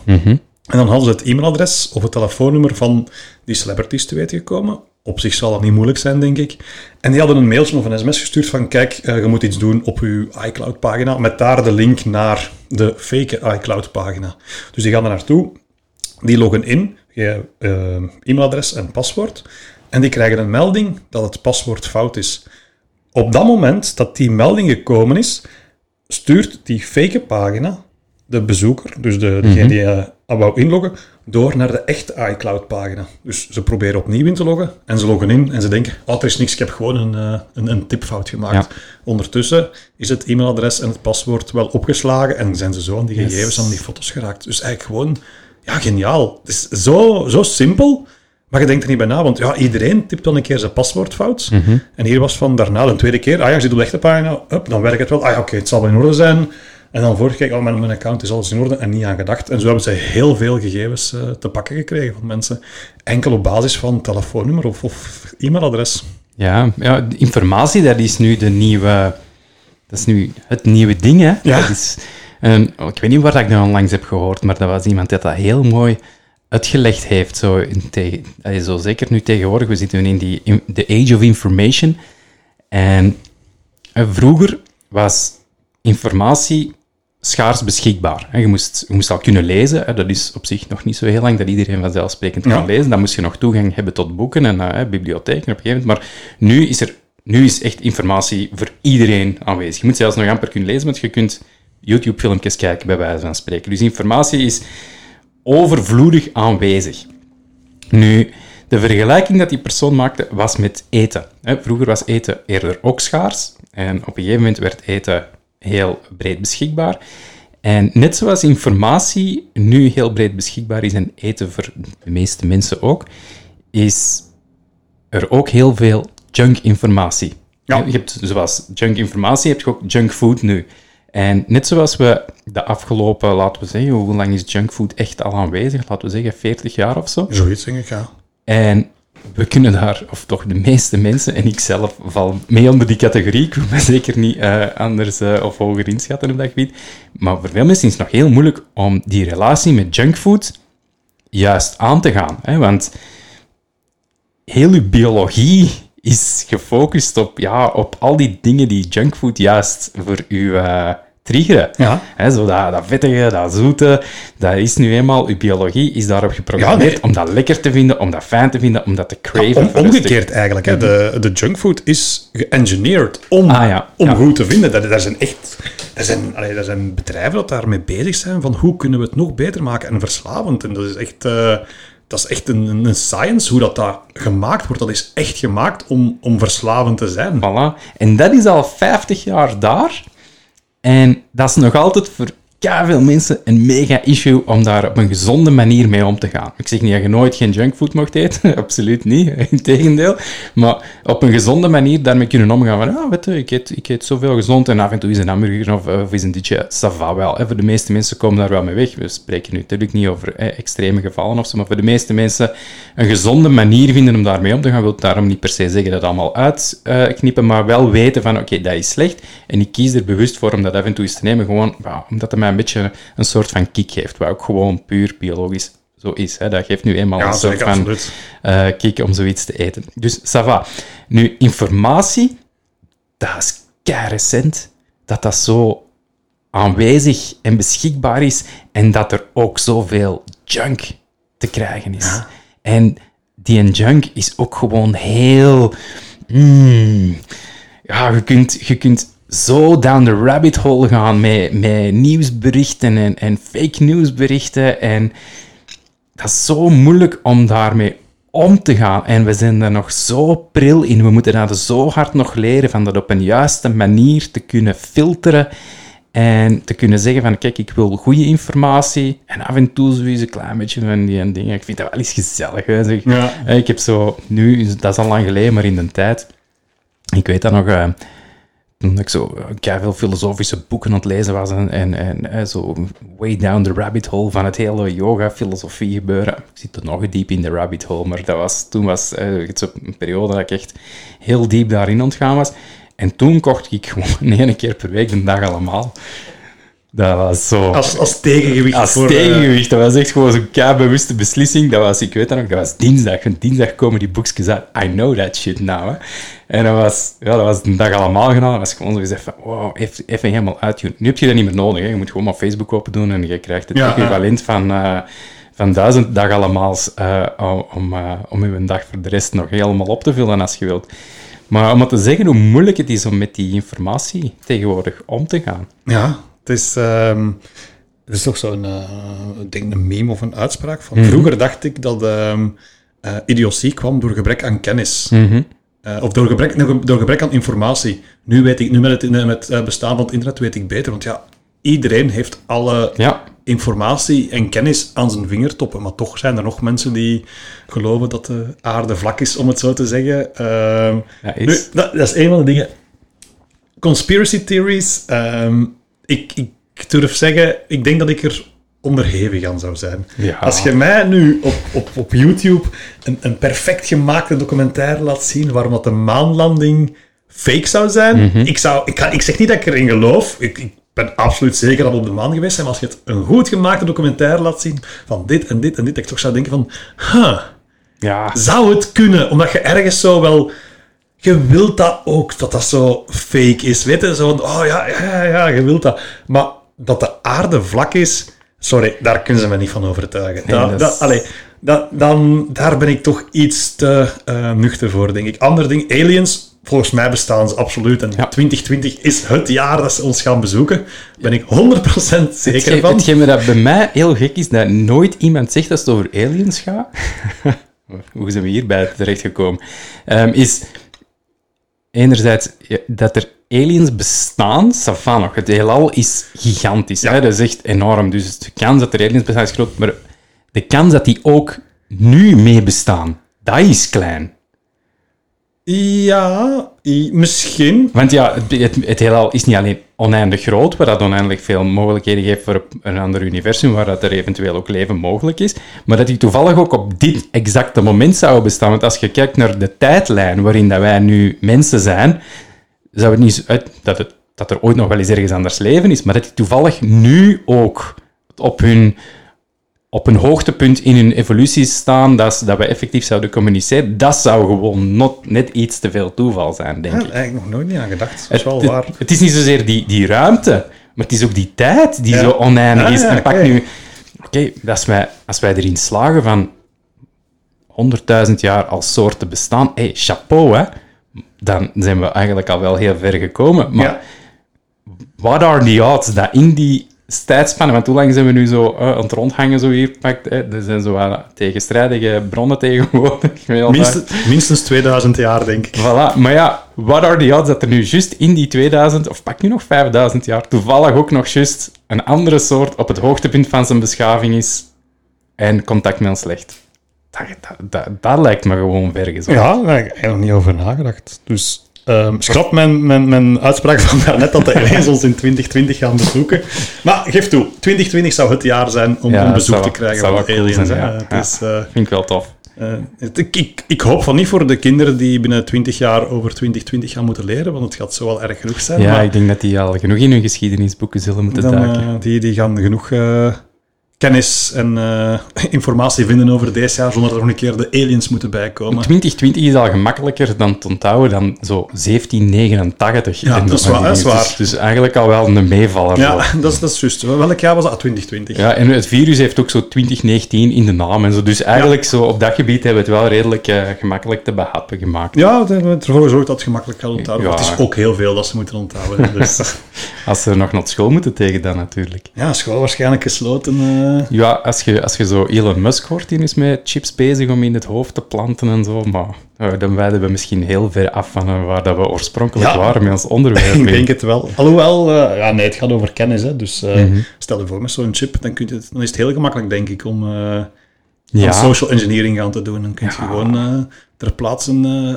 En dan hadden ze het e-mailadres of het telefoonnummer van die celebrities te weten gekomen. Op zich zal dat niet moeilijk zijn, denk ik. En die hadden een mailtje of een sms gestuurd van, kijk, eh, je moet iets doen op je iCloud-pagina, met daar de link naar de fake iCloud-pagina. Dus die gaan er naartoe, die loggen in, je eh, e-mailadres en paswoord, en die krijgen een melding dat het paswoord fout is. Op dat moment dat die melding gekomen is, stuurt die fake pagina de bezoeker, dus de, degene die uh, wou inloggen, door naar de echte iCloud-pagina. Dus ze proberen opnieuw in te loggen en ze loggen in en ze denken, oh, er is niks, ik heb gewoon een, uh, een, een tipfout gemaakt. Ondertussen is het e-mailadres en het paswoord wel opgeslagen en zijn ze zo aan die gegevens, yes. aan die foto's geraakt. Dus eigenlijk gewoon, ja, geniaal. Het is zo, zo simpel, maar je denkt er niet bij na, want ja, iedereen tipt dan een keer zijn paswoord fout. En hier was van daarna een tweede keer, ah ja, je zit op de echte pagina, up, dan werkt het wel. Ah ja, oké, het zal wel in orde zijn. En dan voor kijk, oh, mijn, mijn account is alles in orde en niet aan gedacht. En zo hebben ze heel veel gegevens uh, te pakken gekregen van mensen. Enkel op basis van telefoonnummer of, of e-mailadres. Ja, ja, de informatie, dat is nu de nieuwe... Dat is nu het nieuwe ding, hè? Ja. Dat is, um, ik weet niet waar ik dat onlangs heb gehoord, maar dat was iemand die dat heel mooi uitgelegd heeft. Zo, in tegen, zo zeker nu tegenwoordig, we zitten in die in, the age of information. En uh, vroeger was informatie schaars beschikbaar. Je moest, je moest al kunnen lezen. Dat is op zich nog niet zo heel lang dat iedereen vanzelfsprekend kan Ja. lezen. Dan moest je nog toegang hebben tot boeken en uh, bibliotheken op een gegeven moment. Maar nu is er nu is echt informatie voor iedereen aanwezig. Je moet zelfs nog amper kunnen lezen, want je kunt YouTube-filmpjes kijken, bij wijze van spreken. Dus informatie is overvloedig aanwezig. Nu, de vergelijking dat die persoon maakte was met eten. Vroeger was eten eerder ook schaars en op een gegeven moment werd eten heel breed beschikbaar. En net zoals informatie nu heel breed beschikbaar is en eten voor de meeste mensen ook, is er ook heel veel junk informatie. Ja. Je hebt zoals junk informatie, heb je ook junk food nu. En net zoals we de afgelopen, laten we zeggen, hoe lang is junkfood echt al aanwezig? Laten we zeggen 40 jaar of zo. Zoiets, denk ik, ja. En we kunnen daar, of toch de meeste mensen, en ik zelf val mee onder die categorie, ik wil me zeker niet eh, anders eh, of hoger inschatten op dat gebied, maar voor veel mensen is het nog heel moeilijk om die relatie met junkfood juist aan te gaan. Hè? Want heel uw biologie is gefocust op, ja, op al die dingen die junkfood juist voor u eh triggeren. Ja. Hè, zo dat, dat vettige, dat zoete, dat is nu eenmaal, uw biologie is daarop geprogrammeerd Ja, nee. om dat lekker te vinden, om dat fijn te vinden, om dat te craven. Om, een omgekeerd eigenlijk. Hè. De, de junkfood is geëngineerd om, Ah, ja. om Ja. goed te vinden. Daar, daar zijn echt daar zijn, allee, daar zijn bedrijven dat daarmee bezig zijn van hoe kunnen we het nog beter maken en verslavend. En dat is echt, eh, dat is echt een, een science hoe dat, dat gemaakt wordt. Dat is echt gemaakt om, om verslavend te zijn. Voilà. En dat is al 50 jaar daar. En dat is nog altijd voor veel mensen een mega issue om daar op een gezonde manier mee om te gaan. Ik zeg niet dat je nooit geen junkfood mocht eten, absoluut niet, integendeel. Maar op een gezonde manier daarmee kunnen omgaan van, ah, weet je, ik eet, ik eet zoveel gezond en af en toe is een hamburger of, of is een ditje, ça va wel. Voor de meeste mensen komen daar wel mee weg. We spreken nu natuurlijk niet over eh, extreme gevallen of zo, maar voor de meeste mensen een gezonde manier vinden om daarmee om te gaan, wil daarom niet per se zeggen dat allemaal uitknippen, maar wel weten van, oké, dat is slecht en ik kies er bewust voor om dat af en toe eens te nemen, gewoon omdat het mij een beetje een soort van kick geeft, wat ook gewoon puur biologisch zo is. Hè. Dat geeft nu eenmaal Ja, een soort van eh, kick om zoiets te eten. Dus ça va. Nu, informatie, dat is kei recent, dat dat zo aanwezig en beschikbaar is en dat er ook zoveel junk te krijgen is. En die junk is ook gewoon heel... mm, ja, je kunt, je kunt zo down the rabbit hole gaan met, met nieuwsberichten en, en fake nieuwsberichten en dat is zo moeilijk om daarmee om te gaan. En we zijn er nog zo pril in. We moeten dat zo hard nog leren van dat op een juiste manier te kunnen filteren. En te kunnen zeggen van, kijk, ik wil goede informatie. En af en toe zoiets een klein beetje van die dingen. Ik vind dat wel eens gezellig. Hè. Zeg, Ja. eh, Ik heb zo, nu, dat is al lang geleden, maar in de tijd... Ik weet dat nog... eh, ik zo uh, veel filosofische boeken aan het lezen was en, en, en eh, zo way down the rabbit hole van het hele yoga-filosofie gebeuren. Ik zit er nog diep in de rabbit hole, maar dat was, toen was eh, het een periode dat ik echt heel diep daarin ontgaan was. En toen kocht ik gewoon één keer per week de dag allemaal Dat was zo... Als, als tegengewicht Als voor... eh, tegengewicht. Dat was echt gewoon zo'n bewuste beslissing. Dat was, ik weet dat nog, dat was dinsdag. En dinsdag komen die boekjes uit. I know that shit now. Hè. En dat was, ja, dat was een dag allemaal gedaan. Dat was gewoon zo gezegd van, wow, even, even helemaal uit. Nu heb je dat niet meer nodig. Hè. Je moet gewoon maar Facebook open doen en je krijgt het Ja, equivalent van, eh, van duizend dag allemaal eh, om, uh, om je dag voor de rest nog helemaal op te vullen als je wilt. Maar om maar te zeggen hoe moeilijk het is om met die informatie tegenwoordig om te gaan. Ja, het is... ehm, er is toch zo'n denk een meme of een uitspraak van... Mhm. Vroeger dacht ik dat eh, idiotie kwam door gebrek aan kennis. Mhm. Eh, of door gebrek, door gebrek aan informatie. Nu weet ik, nu met het, met het eh, bestaan van het internet weet ik beter. Want ja, iedereen heeft alle Ja, informatie en kennis aan zijn vingertoppen. Maar toch zijn er nog mensen die geloven dat de aarde vlak is, om het zo te zeggen. Ehm, Ja, nu, dat, dat is een van de dingen. Conspiracy theories. Ik, ik durf zeggen, ik denk dat ik er onderhevig aan zou zijn. Ja. Als je mij nu op, op, op YouTube een, een perfect gemaakte documentaire laat zien waarom dat de maanlanding fake zou zijn, Mhm. ik, zou, ik, ga, ik zeg niet dat ik erin geloof. Ik, ik ben absoluut zeker dat we op de maan geweest zijn, maar als je het een goed gemaakte documentaire laat zien van dit en dit en dit, dat ik toch zou denken van, huh, ja. zou het kunnen? Omdat je ergens zo wel... Je wilt dat ook, dat dat zo fake is. Weet je, zo van, oh ja, ja, ja, je wilt dat. Maar dat de aarde vlak is, sorry, daar kunnen ze me niet van overtuigen. Nee, Dat- dat dat- allee, dat, dan, daar ben ik toch iets te eh, nuchter voor, denk ik. Ander ding, aliens, volgens mij bestaan ze absoluut. En Ja. 2020 is het jaar dat ze ons gaan bezoeken. Ben ik 100% zeker van. hetgeen dat bij mij heel gek is, dat nooit iemand zegt als het over aliens gaat. Hoe zijn we hierbij terechtgekomen? Ehm is enerzijds dat er aliens bestaan, ça va nog. Het heelal is gigantisch. Hè? Dat is echt enorm. Dus de kans dat er aliens bestaan is groot, maar de kans dat die ook nu mee bestaan, dat is klein. Ja, misschien. Want ja, het, het, het heelal is niet alleen oneindig groot, waar dat oneindig veel mogelijkheden geeft voor een ander universum, waar dat er eventueel ook leven mogelijk is, maar dat die toevallig ook op dit exacte moment zouden bestaan. Want als je kijkt naar de tijdlijn waarin dat wij nu mensen zijn, zou het niet uit dat, het, dat er ooit nog wel eens ergens anders leven is, maar dat die toevallig nu ook op hun op een hoogtepunt in hun evolutie staan, dat, dat we effectief zouden communiceren, dat zou gewoon not, net iets te veel toeval zijn, denk Ja, ik. eigenlijk nog nooit niet aan gedacht. Dat is wel Het, waar. het, het is niet zozeer die, die ruimte, maar het is ook die tijd die Ja. zo oneindig Ah, is. en pak nu... Oké, als, wij, als wij erin slagen van 100.000 jaar als soort te bestaan, hey, chapeau, hè. Dan zijn we eigenlijk al wel heel ver gekomen. Maar Ja. what are the odds dat in die tijdspannen, want hoe lang zijn we nu zo eh, aan het rondhangen zo hier pakt, hè? er zijn zo wat tegenstrijdige bronnen tegenwoordig. Minstens, minstens 2000 jaar, denk ik. Voilà, maar ja, what are the odds dat er nu juist in die 2000, of pak nu nog 5000 jaar, toevallig ook nog juist een andere soort op het hoogtepunt van zijn beschaving is en contact met ons legt? Dat, dat, dat, dat lijkt me gewoon vergezocht. Ja, daar heb ik eigenlijk nog niet over nagedacht. Dus ehm schrap mijn, mijn, mijn uitspraak van daarnet dat de aliens ons in 2020 gaan bezoeken. Maar geef toe, 2020 zou het jaar zijn om Ja, een bezoek zou- te krijgen van cool aliens. zijn, hè. ja. Het Ja. is, eh, Vind ik wel tof. eh, het- ik, ik, ik hoop van niet voor de kinderen die binnen 20 jaar over 2020 gaan moeten leren, want het gaat zo wel erg genoeg zijn. Ja, maar ik denk dat die al genoeg in hun geschiedenisboeken zullen moeten dan, duiken. eh, die, die gaan genoeg kennis en eh, informatie vinden over deze jaar, zonder dat er nog een keer de aliens moeten bijkomen. 2020 is al gemakkelijker dan te onthouden dan zo 1789. Ja, dat is waar, dat is dingen. waar. Dus, eigenlijk al wel een meevaller. zo. Ja, dat is, dat is juist. Welk jaar was dat? Ah, 2020. Ja, en het virus heeft ook zo 2019 in de naam en zo. Dus eigenlijk zo op dat gebied hebben we het wel redelijk eh, gemakkelijk te behappen gemaakt. Ja, dat hebben we ervoor gezorgd dat het gemakkelijk gaat onthouden. Ja. Het is ook heel veel dat ze moeten onthouden. Dus, Als ze nog naar school moeten tegen dan natuurlijk. ja, school waarschijnlijk gesloten. eh. Ja, als je, als je zo Elon Musk hoort, die is met chips bezig om in het hoofd te planten en zo. Maar eh, dan wijden we misschien heel ver af van eh, waar dat we oorspronkelijk Ja. waren met ons onderwerp. Ik denk het wel. Alhoewel, eh, ja, nee, het gaat over kennis. Hè. Dus eh, Mhm. stel je voor met zo'n chip, dan, kun je het, dan is het heel gemakkelijk, denk ik, om eh, Ja. social engineering gaan te doen. Dan kun je Ja. gewoon eh, ter plaatse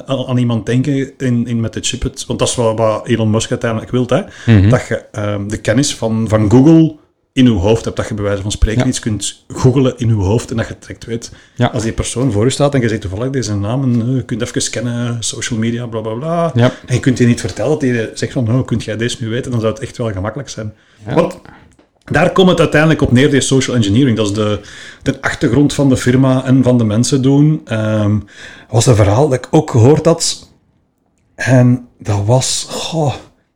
eh, aan, iemand denken in, in met de chip. Want dat is wel wat Elon Musk uiteindelijk wil. Hè. Mhm. Dat je ehm, de kennis van, van Google in je hoofd hebt. Dat je bij wijze van spreken Ja. iets kunt googelen in je hoofd en dat je direct weet. Ja. Als die persoon voor je staat en je zegt toevallig deze naam, en, eh, je kunt even scannen, social media, bla bla bla. Ja. En je kunt je niet vertellen dat hij zegt van, oh, kunt jij deze nu weten? Dan zou het echt wel gemakkelijk zijn. Want daar komt het uiteindelijk op neer, die social engineering. Dat is de, de achtergrond van de firma en van de mensen doen. Ehm was een verhaal dat ik ook gehoord had. En dat was... goh,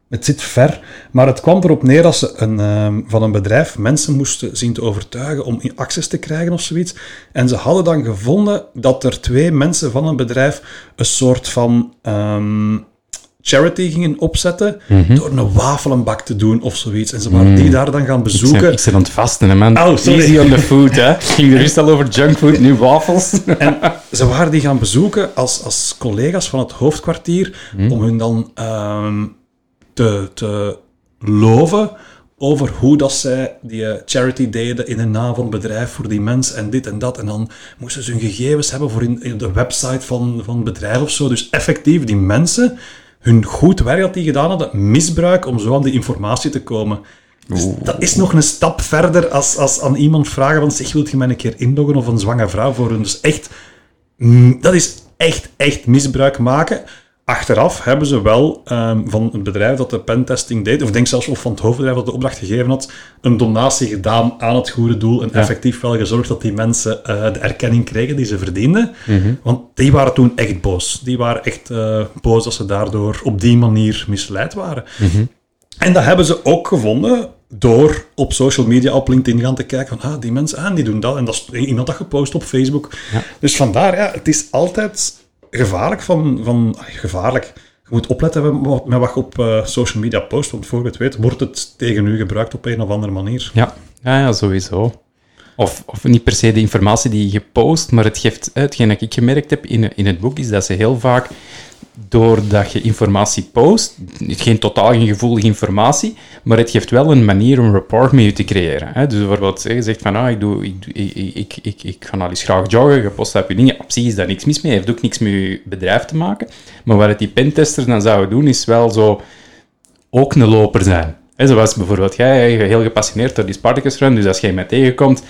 het zit ver, maar het kwam erop neer dat ze een, ehm, van een bedrijf mensen moesten zien te overtuigen om in access te krijgen of zoiets. En ze hadden dan gevonden dat er twee mensen van een bedrijf een soort van ehm, charity gingen opzetten door een wafelenbak te doen of zoiets. En ze waren die daar dan gaan Ik zit- bezoeken. Ik zit aan het vasten, hè, man. Oh, sorry. Easy on the food, hè. Ging er eerst al over junkfood, nu wafels. En ze waren die gaan bezoeken als, als collega's van het hoofdkwartier, om hun dan ehm, te, te loven over hoe dat zij die eh, charity deden in een naam van het bedrijf voor die mens en dit en dat. En dan moesten ze hun gegevens hebben voor in, in de website van, van het bedrijf of zo. Dus effectief, die mensen, hun goed werk dat die gedaan hadden, misbruik om zo aan die informatie te komen. Dus dat is nog een stap verder als, als aan iemand vragen van zeg, wilt je mij een keer inloggen of een zwangere vrouw voor hun. Dus echt, mm, dat is echt, echt misbruik maken. Achteraf hebben ze wel ehm, van het bedrijf dat de pentesting deed, of denk zelfs of van het hoofdbedrijf dat de opdracht gegeven had, een donatie gedaan aan het goede doel en effectief wel gezorgd dat die mensen eh, de erkenning kregen die ze verdienden. Want die waren toen echt boos. Die waren echt eh, boos dat ze daardoor op die manier misleid waren. En dat hebben ze ook gevonden door op social media, op LinkedIn gaan te kijken van, ah, die mensen, ah, die doen dat. En dat is iemand dat gepost op Facebook. Dus vandaar, ja, het is altijd gevaarlijk van, van ah, gevaarlijk. Je moet opletten met wat, je op eh, social media post, want voor het weet, wordt het tegen u gebruikt op een of andere manier. Ja, ja, ja sowieso. Of, of niet per se de informatie die je post, maar het geeft, hetgeen dat ik gemerkt heb in, in het boek, is dat ze heel vaak, doordat je informatie post, geen totaal geen gevoelige informatie, maar het geeft wel een manier om rapport met je te creëren. Hè? Dus bijvoorbeeld, je zegt van, ah, ik, doe, ik, ik, ik, ik, ga al eens graag joggen, je dat op je dingen, is daar niks mis mee, heeft ook niks met je bedrijf te maken, maar wat het die pentesters dan zouden doen, is wel zo ook een loper zijn. Zoals bijvoorbeeld jij, heel gepassioneerd door die Spartacus Run, dus als jij mij tegenkomt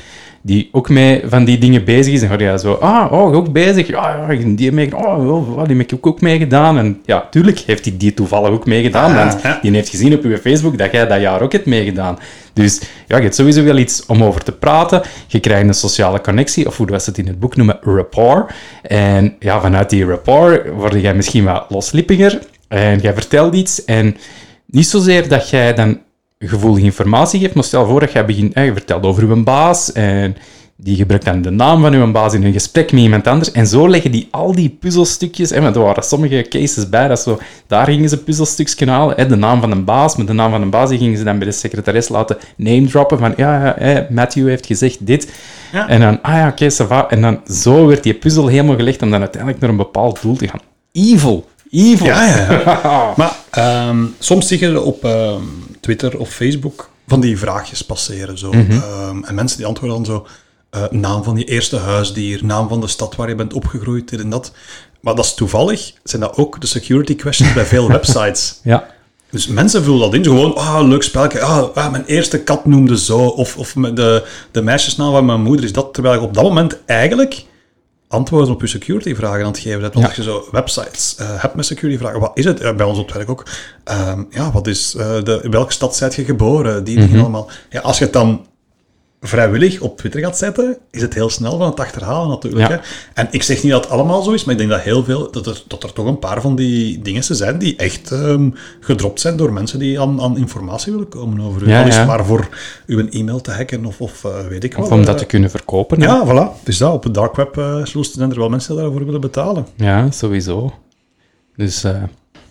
die ook mee van die dingen bezig is, dan ga je zo, ah, oh, ook bezig, ja, ja, die mee, oh, die heb ik ook, ook meegedaan. En ja, tuurlijk heeft hij die toevallig ook meegedaan, want ja. die heeft gezien op je Facebook dat jij dat jaar ook hebt meegedaan. Dus ja, je hebt sowieso wel iets om over te praten. Je krijgt een sociale connectie, of hoe we het in het boek noemen, rapport. En ja, vanuit die rapport word jij misschien wat loslippiger en jij vertelt iets en niet zozeer dat jij dan gevoelige informatie geeft, maar stel voor dat jij begint, hè, je vertelt over uw baas en die gebruikt dan de naam van uw baas in een gesprek met iemand anders en zo leggen die al die puzzelstukjes, hè, want er waren sommige cases bij, dat zo, daar gingen ze puzzelstukjes halen, hè, de naam van een baas, met de naam van een baas, die gingen ze dan bij de secretaris laten name droppen van, ja, Matthew heeft gezegd dit, Ja. en dan, ah ja, oké, va. en dan zo werd die puzzel helemaal gelegd om dan uiteindelijk naar een bepaald doel te gaan. Evil! Evil! Ja, ja, maar ehm, soms zie je op ehm, Twitter of Facebook van die vraagjes passeren. Zo. Ehm, en mensen die antwoorden dan zo, eh, naam van je eerste huisdier, naam van de stad waar je bent opgegroeid, dit en dat. Maar dat is toevallig, zijn dat ook de security questions bij veel websites. Ja. Dus mensen vullen dat in, gewoon, ah, leuk spelletje, ah, ah, mijn eerste kat noemde zo, of, of de, de meisjesnaam van mijn moeder is dat, terwijl je op dat moment eigenlijk antwoorden op je security-vragen aan het geven bent. Want als je zo websites eh, hebt met security-vragen, wat is het? Eh, bij ons op het werk ook. Ehm, ja, wat is, eh, de, in welke stad zijt je geboren? Die dingen allemaal. Ja, als je het dan vrijwillig op Twitter gaat zetten, is het heel snel van het achterhalen natuurlijk. Ja. Hè? En ik zeg niet dat het allemaal zo is, maar ik denk dat heel veel, dat er, dat er toch een paar van die dingen zijn die echt ehm, gedropt zijn door mensen die aan, aan informatie willen komen over u. Ja, Al is ja. maar voor uw e-mail te hacken of, of eh, weet ik wat. Of om dat eh. te kunnen verkopen. hè. Ja, voilà. Dus dat, op het dark web eh, zijn er wel mensen die daarvoor willen betalen. Ja, sowieso. Dus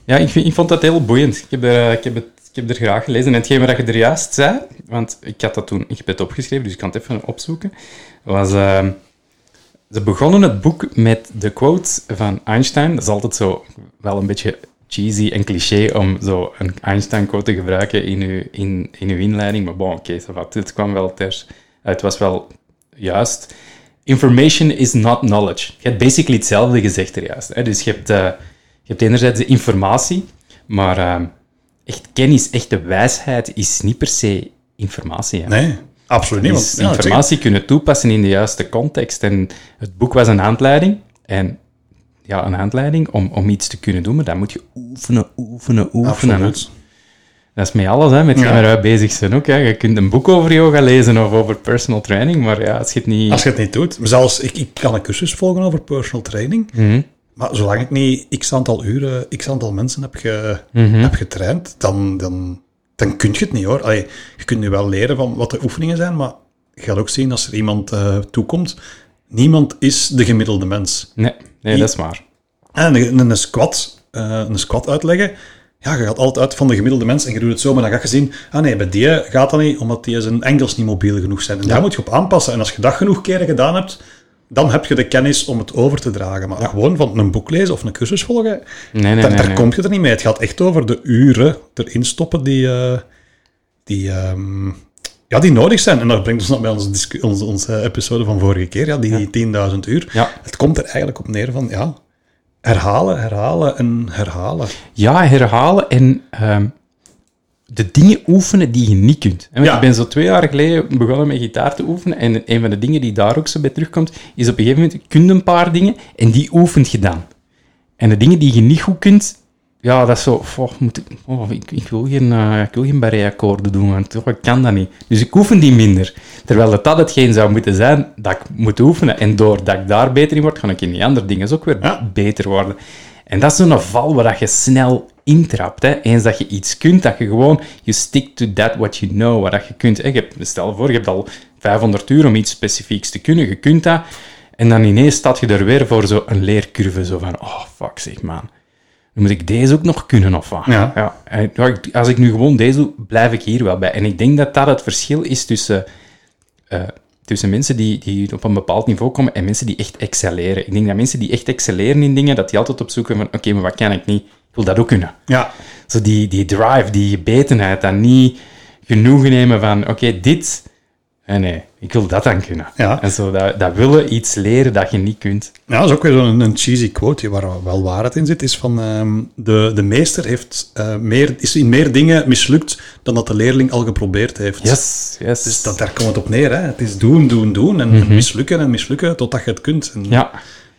ja, ik, vond dat heel boeiend. Ik heb, ik, heb het, ik heb er graag gelezen. En hetgeen wat je er juist zei, want ik had dat toen, ik heb het opgeschreven, dus ik kan het even opzoeken, was... eh, ze begonnen het boek met de quote van Einstein. Dat is altijd zo wel een beetje cheesy en cliché om zo een Einstein-quote te gebruiken in uw, in, in uw inleiding. Maar bon, oké, va. het kwam wel ter... Het was wel juist. Information is not knowledge. Je hebt basically hetzelfde gezegd er juist. Hè? Dus je hebt, eh, je hebt enerzijds de informatie, maar eh, echt kennis, echte wijsheid is niet per se informatie. Hè? Nee, absoluut niet. Want, ja, informatie kunnen toepassen in de juiste context. En het boek was een handleiding. En ja, een handleiding om, om iets te kunnen doen, maar dan moet je oefenen, oefenen, oefenen. absoluut. Dat is met alles, hè, met Ja. waar wij bezig zijn ook. Hè. Je kunt een boek over yoga lezen of over personal training, maar ja, als je het niet... Als je het niet doet, zelfs ik, ik kan een cursus volgen over personal training, Mhm. Maar zolang ik niet x aantal uren, x aantal mensen heb, ge, Mhm. heb getraind, dan, dan, dan kun je het niet hoor. Allee, je kunt nu wel leren van wat de oefeningen zijn, maar je gaat ook zien als er iemand eh, toekomt, niemand is de gemiddelde mens. Nee, nee, dat is waar. En een, een, squat, eh, een squat uitleggen, ja, je gaat altijd uit van de gemiddelde mens en je doet het zo, maar dan ga je zien, ah nee, bij die gaat dat niet, omdat die zijn enkels niet mobiel genoeg zijn. En daar moet je op aanpassen. En als je dat genoeg keren gedaan hebt, dan heb je de kennis om het over te dragen. Maar gewoon van een boek lezen of een cursus volgen, Nee, nee, daar, nee. kom je er niet mee. Het gaat echt over de uren erin stoppen die, eh, die, ehm, ja, die nodig zijn. En dat brengt ons nog bij onze, onze, onze episode van vorige keer, ja, die 10.000 uur. Ja. Het komt er eigenlijk op neer van, ja, herhalen, herhalen en herhalen. Ja, herhalen en ehm, de dingen oefenen die je niet kunt. Ja. Ik ben zo twee jaar geleden begonnen met gitaar te oefenen en een van de dingen die daar ook zo bij terugkomt, is op een gegeven moment, kun je een paar dingen en die oefent je dan. En de dingen die je niet goed kunt, ja, dat is zo, oh, moet ik, oh, ik, ik wil geen, eh, ik wil geen doen, want oh, ik kan dat niet. Dus ik oefen die minder. Terwijl dat, dat hetgeen zou moeten zijn dat ik moet oefenen. En doordat ik daar beter in word, ga ik in die andere dingen ook weer Ja. beter worden. En dat is zo'n val waar dat je snel intrapt. Hè. Eens dat je iets kunt, dat je gewoon, you stick to that what you know, wat dat je kunt. Hè. Je hebt, stel voor, je hebt al 500 uur om iets specifieks te kunnen, je kunt dat. En dan ineens staat je er weer voor zo'n leercurve, zo van, oh, fuck zeg, man. Dan moet ik deze ook nog kunnen, of wat? Ja. en ja, ik- als ik nu gewoon deze doe, blijf ik hier wel bij. En ik denk dat dat het verschil is tussen, eh, tussen mensen die, die op een bepaald niveau komen en mensen die echt excelleren. Ik denk dat mensen die echt excelleren in dingen, dat die altijd op zoek zijn van, oké, maar wat kan ik niet? Ik wil dat ook kunnen. Ja, Zo die, die drive, die gebetenheid, dat niet genoegen nemen van, oké, dit... Nee, nee, ik wil dat dan kunnen. Ja. En zo dat, dat willen iets leren dat je niet kunt. Ja, dat is ook weer zo'n een cheesy quote waar wel waarheid in zit. Is van ehm, de, de meester heeft, eh, meer, is in meer dingen mislukt dan dat de leerling al geprobeerd heeft. Yes, yes. Dus dat, daar komt het op neer. Hè. Het is doen, doen, doen en mislukken en mislukken totdat je het kunt. En Ja,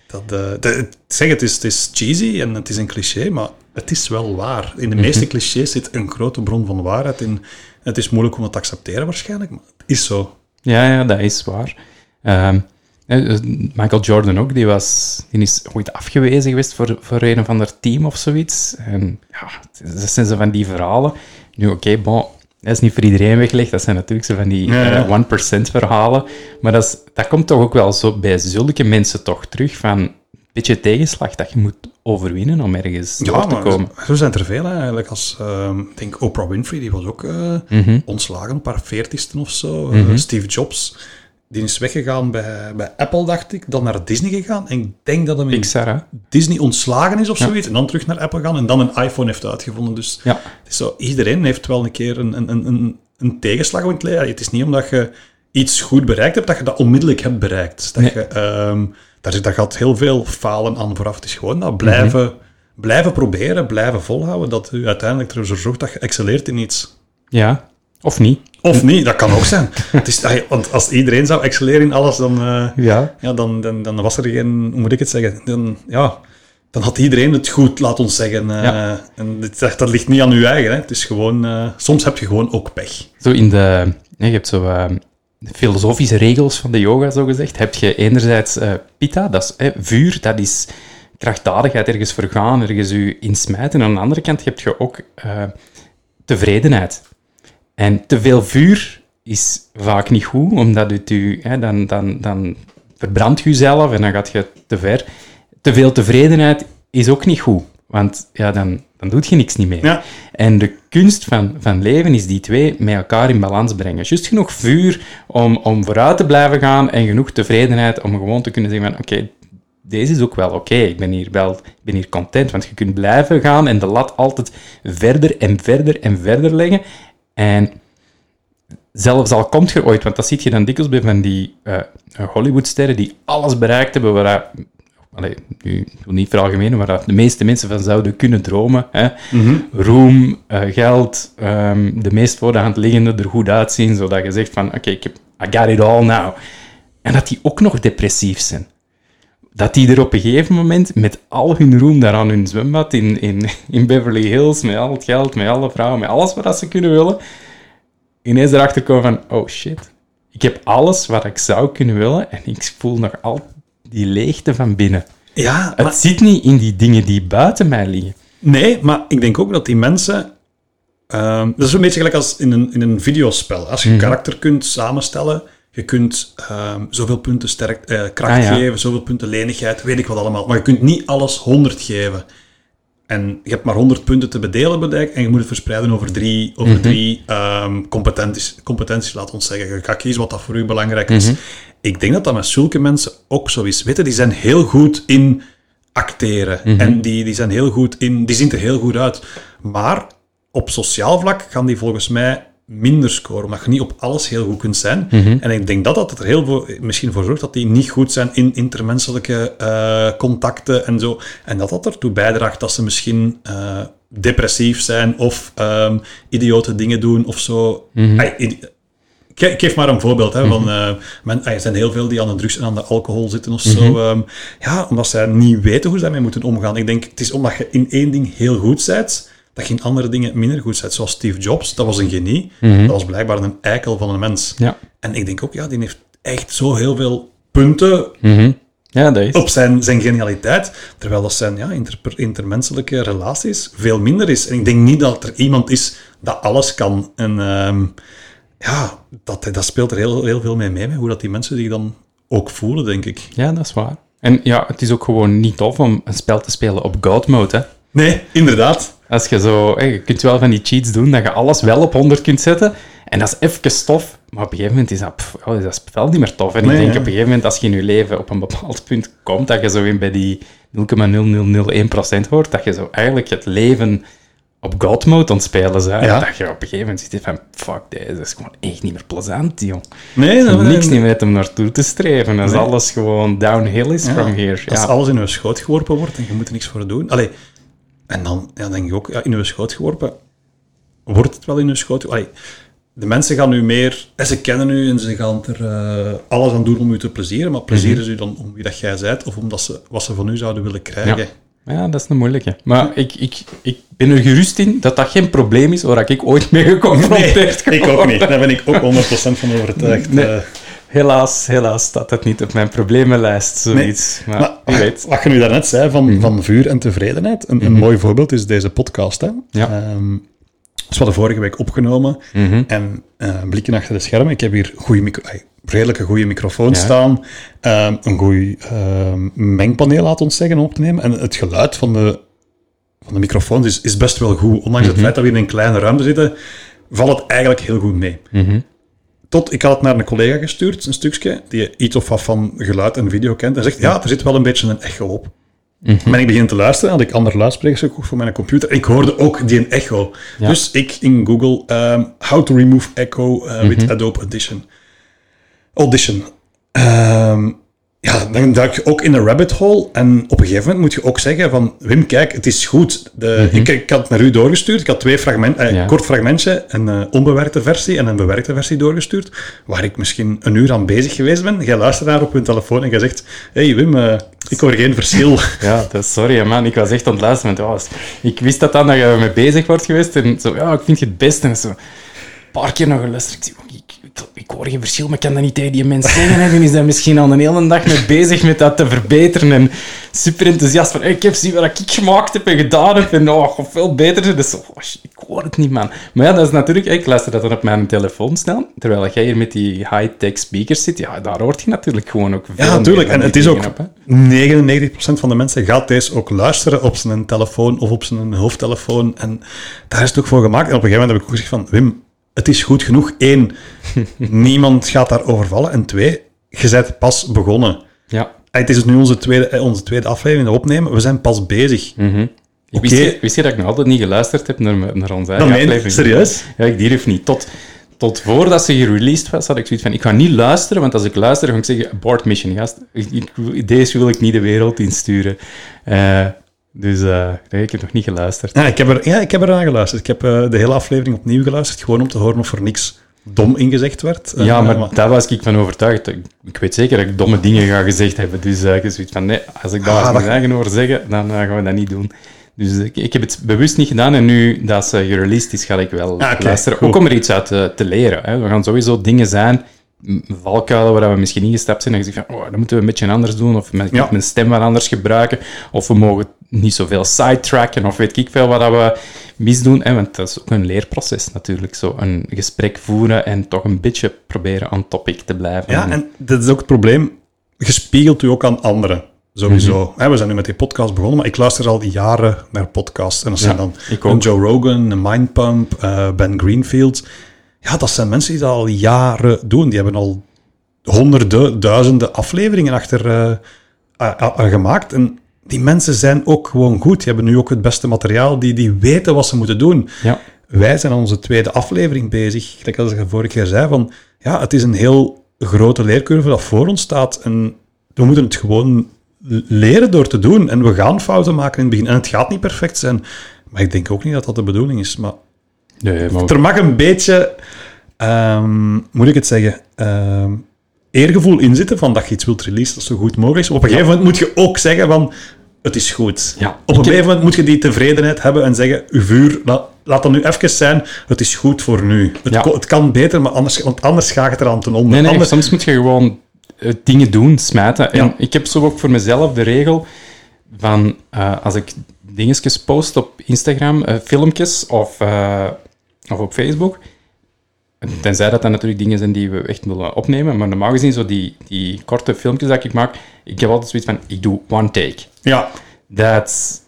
dat, eh, de- zeg, het is, het is cheesy en het is een cliché, maar het is wel waar. In de meeste clichés zit een grote bron van waarheid in. Het is moeilijk om het te accepteren waarschijnlijk, maar het is zo. Ja, ja, dat is waar. Ehm, eh, Michael Jordan ook, die, was, die is ooit afgewezen geweest voor, voor een of ander team of zoiets. En ja, dat zijn zo van die verhalen. Nu, oké, bon, dat is niet voor iedereen weggelegd. Dat zijn natuurlijk zo van die Ja, ja. eh, 1% verhalen. Maar dat, is, dat komt toch ook wel zo bij zulke mensen toch terug van beetje tegenslag dat je moet overwinnen om ergens door te komen. Zo, zijn er veel hè, eigenlijk. Als, ehm, ik denk Oprah Winfrey, die was ook eh, Mhm. ontslagen op haar veertigste of zo. Eh, Steve Jobs, die is weggegaan bij, bij Apple, dacht ik. Dan naar Disney gegaan. En ik denk dat hem in Pixar? Disney ontslagen is of zoiets. En dan terug naar Apple gaan en dan een iPhone heeft uitgevonden. Dus Ja. het is zo, iedereen heeft wel een keer een, een, een- een, een tegenslag in het leven. Het is niet omdat je iets goed bereikt hebt, dat je dat onmiddellijk hebt bereikt. Dat Nee. je, ehm, daar, zit- daar gaat heel veel falen aan vooraf. Het is gewoon dat blijven, blijven proberen, blijven volhouden, dat u uiteindelijk ervoor zorgt dat je excelleert in iets. Ja, of niet. Of niet, dat kan ook zijn. het is, want als iedereen zou excelleren in alles, dan, eh, Ja. ja, dan, dan, dan was er geen, hoe moet ik het zeggen? Dan, ja, dan had iedereen het goed, laat ons zeggen. eh, Ja. En dit, dat, dat ligt niet aan uw eigen. Hè. Het is gewoon, eh, soms heb je gewoon ook pech. Zo in de, je hebt zo filosofische regels van de yoga, zo gezegd. Heb je enerzijds eh pitta, dat is vuur, dat is krachtdadigheid, ergens vergaan, ergens u insmijten. En aan de andere kant heb je ook eh, tevredenheid. En te veel vuur is vaak niet goed, omdat het u, dan, dan, dan verbrandt je jezelf en dan gaat je te ver. Te veel tevredenheid is ook niet goed, want ja, dan, dan doet je niks niet meer. Ja. En de kunst van, van leven is die twee met elkaar in balans brengen. Juist genoeg vuur om, om vooruit te blijven gaan en genoeg tevredenheid om gewoon te kunnen zeggen van oké, deze is ook wel oké, ik ben hier wel ik ben hier content, want je kunt blijven gaan en de lat altijd verder en verder en verder leggen. En zelfs al komt je ooit, want dat ziet je dan dikwijls bij van die eh, Hollywoodsterren die alles bereikt hebben waar Allee, nu, ik wil niet veralgemenen, dat de meeste mensen van zouden kunnen dromen. Hè? Roem, eh, geld, ehm, de meest voor de hand liggende er goed uitzien, zodat je zegt van, oké, ik heb I got it all now. En dat die ook nog depressief zijn. dat die er op een gegeven moment met al hun roem daar aan hun zwembad in, in, in Beverly Hills, met al het geld, met alle vrouwen, met alles wat ze kunnen willen, ineens erachter komen van, oh shit, ik heb alles wat ik zou kunnen willen en ik voel nog al die leegte van binnen. Ja, Het maar, zit niet in die dingen die buiten mij liggen. nee, maar ik denk ook dat die mensen... ehm, dat is een beetje gelijk als in een, in een videospel. Als je een karakter kunt samenstellen, je kunt ehm, zoveel punten sterk, eh, kracht Ah, ja. geven, zoveel punten lenigheid, weet ik wat allemaal. Maar je kunt niet alles 100 geven. En je hebt maar 100 punten te bedelen bedijk, en je moet het verspreiden over drie, over Mhm. drie ehm, competenties, competenties, laat ons zeggen. Je gaat kiezen wat dat voor u belangrijk is. Mhm. Ik denk dat dat met zulke mensen ook zo is. Weet je, die zijn heel goed in acteren. Mhm. En die, die zijn heel goed in... Die zien er heel goed uit. Maar op sociaal vlak gaan die volgens mij minder scoren, omdat je niet op alles heel goed kunt zijn. Mhm. En ik denk dat dat er heel veel, misschien voor zorgt dat die niet goed zijn in intermenselijke eh, contacten en zo. En dat dat ertoe bijdraagt dat ze misschien eh, depressief zijn of ehm, idiote dingen doen of zo. Idi- ik ik geef maar een voorbeeld. Hè, van, eh, men, er zijn heel veel die aan de drugs en aan de alcohol zitten of zo. ehm, ja, omdat zij niet weten hoe ze daarmee moeten omgaan. Ik denk, het is omdat je in één ding heel goed bent, dat in andere dingen minder goed bent. Zoals Steve Jobs, dat was een genie. Dat was blijkbaar een eikel van een mens. Ja. En ik denk ook, ja, die heeft echt zo heel veel punten Mhm. Ja, dat is. op zijn, zijn genialiteit, terwijl dat zijn ja, inter, intermenselijke relaties veel minder is. En ik denk niet dat er iemand is dat alles kan. En ehm, ja, dat, dat speelt er heel, heel veel mee mee, hoe dat die mensen zich dan ook voelen, denk ik. Ja, dat is waar. En ja, het is ook gewoon niet tof om een spel te spelen op God mode, hè. Nee, inderdaad. Als je zo... Je kunt wel van die cheats doen, dat je alles wel op 100 kunt zetten. En dat is even tof. Maar op een gegeven moment is dat, pff, oh, is dat spel niet meer tof. En Nee, ik denk op een gegeven moment, als je in je leven op een bepaald punt komt, dat je zo in bij die 0,0001% hoort, dat je zo eigenlijk het leven op God mode aan het spelen bent. Ja. Dat je op een gegeven moment zit van, fuck, deze is gewoon echt niet meer plezant, joh. Nee, Er is nee, niks nee. niet met hem naartoe te streven. Als Nee. alles gewoon downhill is Ja. from here. Als Ja. alles in je schoot geworpen wordt en je moet er niks voor doen. Allee, en dan ja, denk ik ook, ja, in je schoot geworpen, wordt het wel in je schoot Allee, de mensen gaan nu meer, en ze kennen u en ze gaan er eh, alles aan doen om u te plezieren, maar plezieren Mhm. ze u dan om wie dat jij bent of omdat ze wat ze van u zouden willen krijgen? Ja. Ja, dat is een moeilijke. Maar ik, ik, ik ben er gerust in dat dat geen probleem is waar ik ooit mee geconfronteerd ik ook niet. Daar ben ik ook 100% van overtuigd. Nee. Eh, Helaas, helaas staat het niet op mijn problemenlijst, zoiets. Maar, weet. wat je nu daarnet zei van, van vuur en tevredenheid, een, een mooi voorbeeld is deze podcast. Hè? Ja. Ehm, dus we hadden vorige week opgenomen Mhm. en eh, blikken achter de schermen. Ik heb hier goede micro redelijke goede microfoon Ja. staan, ehm, een goed ehm, mengpaneel, laat ons zeggen, om op te nemen. En het geluid van de, van de microfoons is, is best wel goed. Ondanks Mhm. het feit dat we in een kleine ruimte zitten, valt het eigenlijk heel goed mee. Mhm. Tot, ik had het naar een collega gestuurd, een stukje, die iets of wat van geluid en video kent. En zegt, ja, er zit wel een beetje een echo op. Mhm. Ben ik begin te luisteren, had ik andere luidsprekers gekocht voor mijn computer. Ik hoorde ook die een echo. Ja. Dus ik in Google, ehm, how to remove echo uh, with Adobe Audition. Audition. Ehm, ja, dan duik je ook in een rabbit hole. En op een gegeven moment moet je ook zeggen van... Wim, kijk, het is goed. De, ik, ik had het naar u doorgestuurd. Ik had twee fragmenten. Ja. kort fragmentje, een eh, onbewerkte versie en een bewerkte versie doorgestuurd. Waar ik misschien een uur aan bezig geweest ben. Jij luistert naar op hun telefoon en jij zegt... hey Wim, eh, ik hoor geen verschil. Ja, dat sorry man, ik was echt aan het luisteren. ja, ik wist dat dan dat je ermee bezig wordt geweest. En zo, ja, ik vind je het beste. En zo, een paar keer nog geluisterd. Ik, ik, hoor geen verschil, maar ik kan dat niet tegen die mensen zeggen. En die is daar misschien al een hele dag mee bezig met dat te verbeteren. En super enthousiast van, hey, ik heb zien wat ik gemaakt heb en gedaan heb. En oh, veel beter. Dus oh, shit, ik hoor het niet, man. Maar ja, dat is natuurlijk... Ik luister dat dan op mijn telefoon snel. Terwijl jij hier met die high-tech speakers zit. Ja, daar hoort je natuurlijk gewoon ook veel Ja, natuurlijk. En het is ook... dingen op, hè. 99% van de mensen gaat deze ook luisteren op zijn telefoon of op zijn hoofdtelefoon. En daar is het ook voor gemaakt. En op een gegeven moment heb ik ook gezegd van... Wim, het is goed genoeg. Eén, niemand gaat daarover vallen. En twee, je bent pas begonnen. Ja. En Het is nu onze tweede, eh, onze tweede aflevering opnemen. We zijn pas bezig. Ik Oké. wist, je, wist je dat ik nog altijd niet geluisterd heb naar, naar onze eigen meen je? aflevering? Serieus? Ja, ik durf niet. Tot, tot voordat ze gereleased was, had ik zoiets van, ik ga niet luisteren, want als ik luister, ga ik zeggen, abort mission, gast. Ik, ik- deze wil ik niet de wereld insturen. Eh, dus eh, nee, ik heb nog niet geluisterd. Ja, ik heb er, ja, ik heb er aan geluisterd. Ik heb eh, de hele aflevering opnieuw geluisterd, gewoon om te horen of er niks dom ingezegd werd. Eh, Ja, maar daar was ik van overtuigd. Ik, ik weet zeker dat ik domme dingen ga gezegd hebben. Dus eh, ik heb zoiets van, nee, als ik daar Ah, dat- mijn eigen over zeggen, dan eh, gaan we dat niet doen. Dus ik, ik heb het bewust niet gedaan en nu dat ze gereleased is, ga ik wel Ah, luisteren. goed. Ook om er iets uit te, te leren. Hè. We gaan sowieso dingen zijn, valkuilen waar we misschien ingestapt zijn en je zegt van, oh, dat moeten we een beetje anders doen, of met, Ja. mijn stem wat anders gebruiken, of we mogen niet zoveel sidetracken, of weet ik veel wat dat we misdoen. Hè. Want dat is ook een leerproces natuurlijk, zo een gesprek voeren en toch een beetje proberen on topic te blijven. Ja, en dat is ook het probleem. Je spiegelt u ook aan anderen. Sowieso. Mhm. We zijn nu met die podcast begonnen, maar ik luister al jaren naar podcasts. En dat zijn Ja, dan een. Joe Rogan, een Mindpump, eh, Ben Greenfield. Ja, dat zijn mensen die dat al jaren doen. Die hebben al honderden, duizenden afleveringen achter eh, gemaakt. En die mensen zijn ook gewoon goed. Die hebben nu ook het beste materiaal. Die, die weten wat ze moeten doen. Ja. Wij zijn aan onze tweede aflevering bezig. Gelijk als ik de vorige keer zei, van ja, het is een heel grote leercurve dat voor ons staat. En we moeten het gewoon leren door te doen. En we gaan fouten maken in het begin. En het gaat niet perfect zijn. Maar ik denk ook niet dat dat de bedoeling is. Maar Nee, maar er mag een beetje, ehm, moet ik het zeggen, ehm, eergevoel in zitten van dat je iets wilt releasen dat zo goed mogelijk is. Op een gegeven moment moet je ook zeggen van, het is goed. Ja, Op een gegeven moment moet je die tevredenheid hebben en zeggen, uw vuur, laat, laat dat nu even zijn, het is goed voor nu. Het, Ja. ko- het kan beter, maar anders, want anders gaat het eraan ten onder. Nee, nee, Anders- soms moet je gewoon eh, dingen doen, smijten. En Ja. ik heb zo ook voor mezelf de regel van eh, als ik dingetjes post op Instagram, eh, filmpjes of, of op Facebook, tenzij dat dan natuurlijk dingen zijn die we echt willen opnemen, maar normaal gezien zo die, die korte filmpjes dat ik maak, ik heb altijd zoiets van, ik doe one take. Ja, That's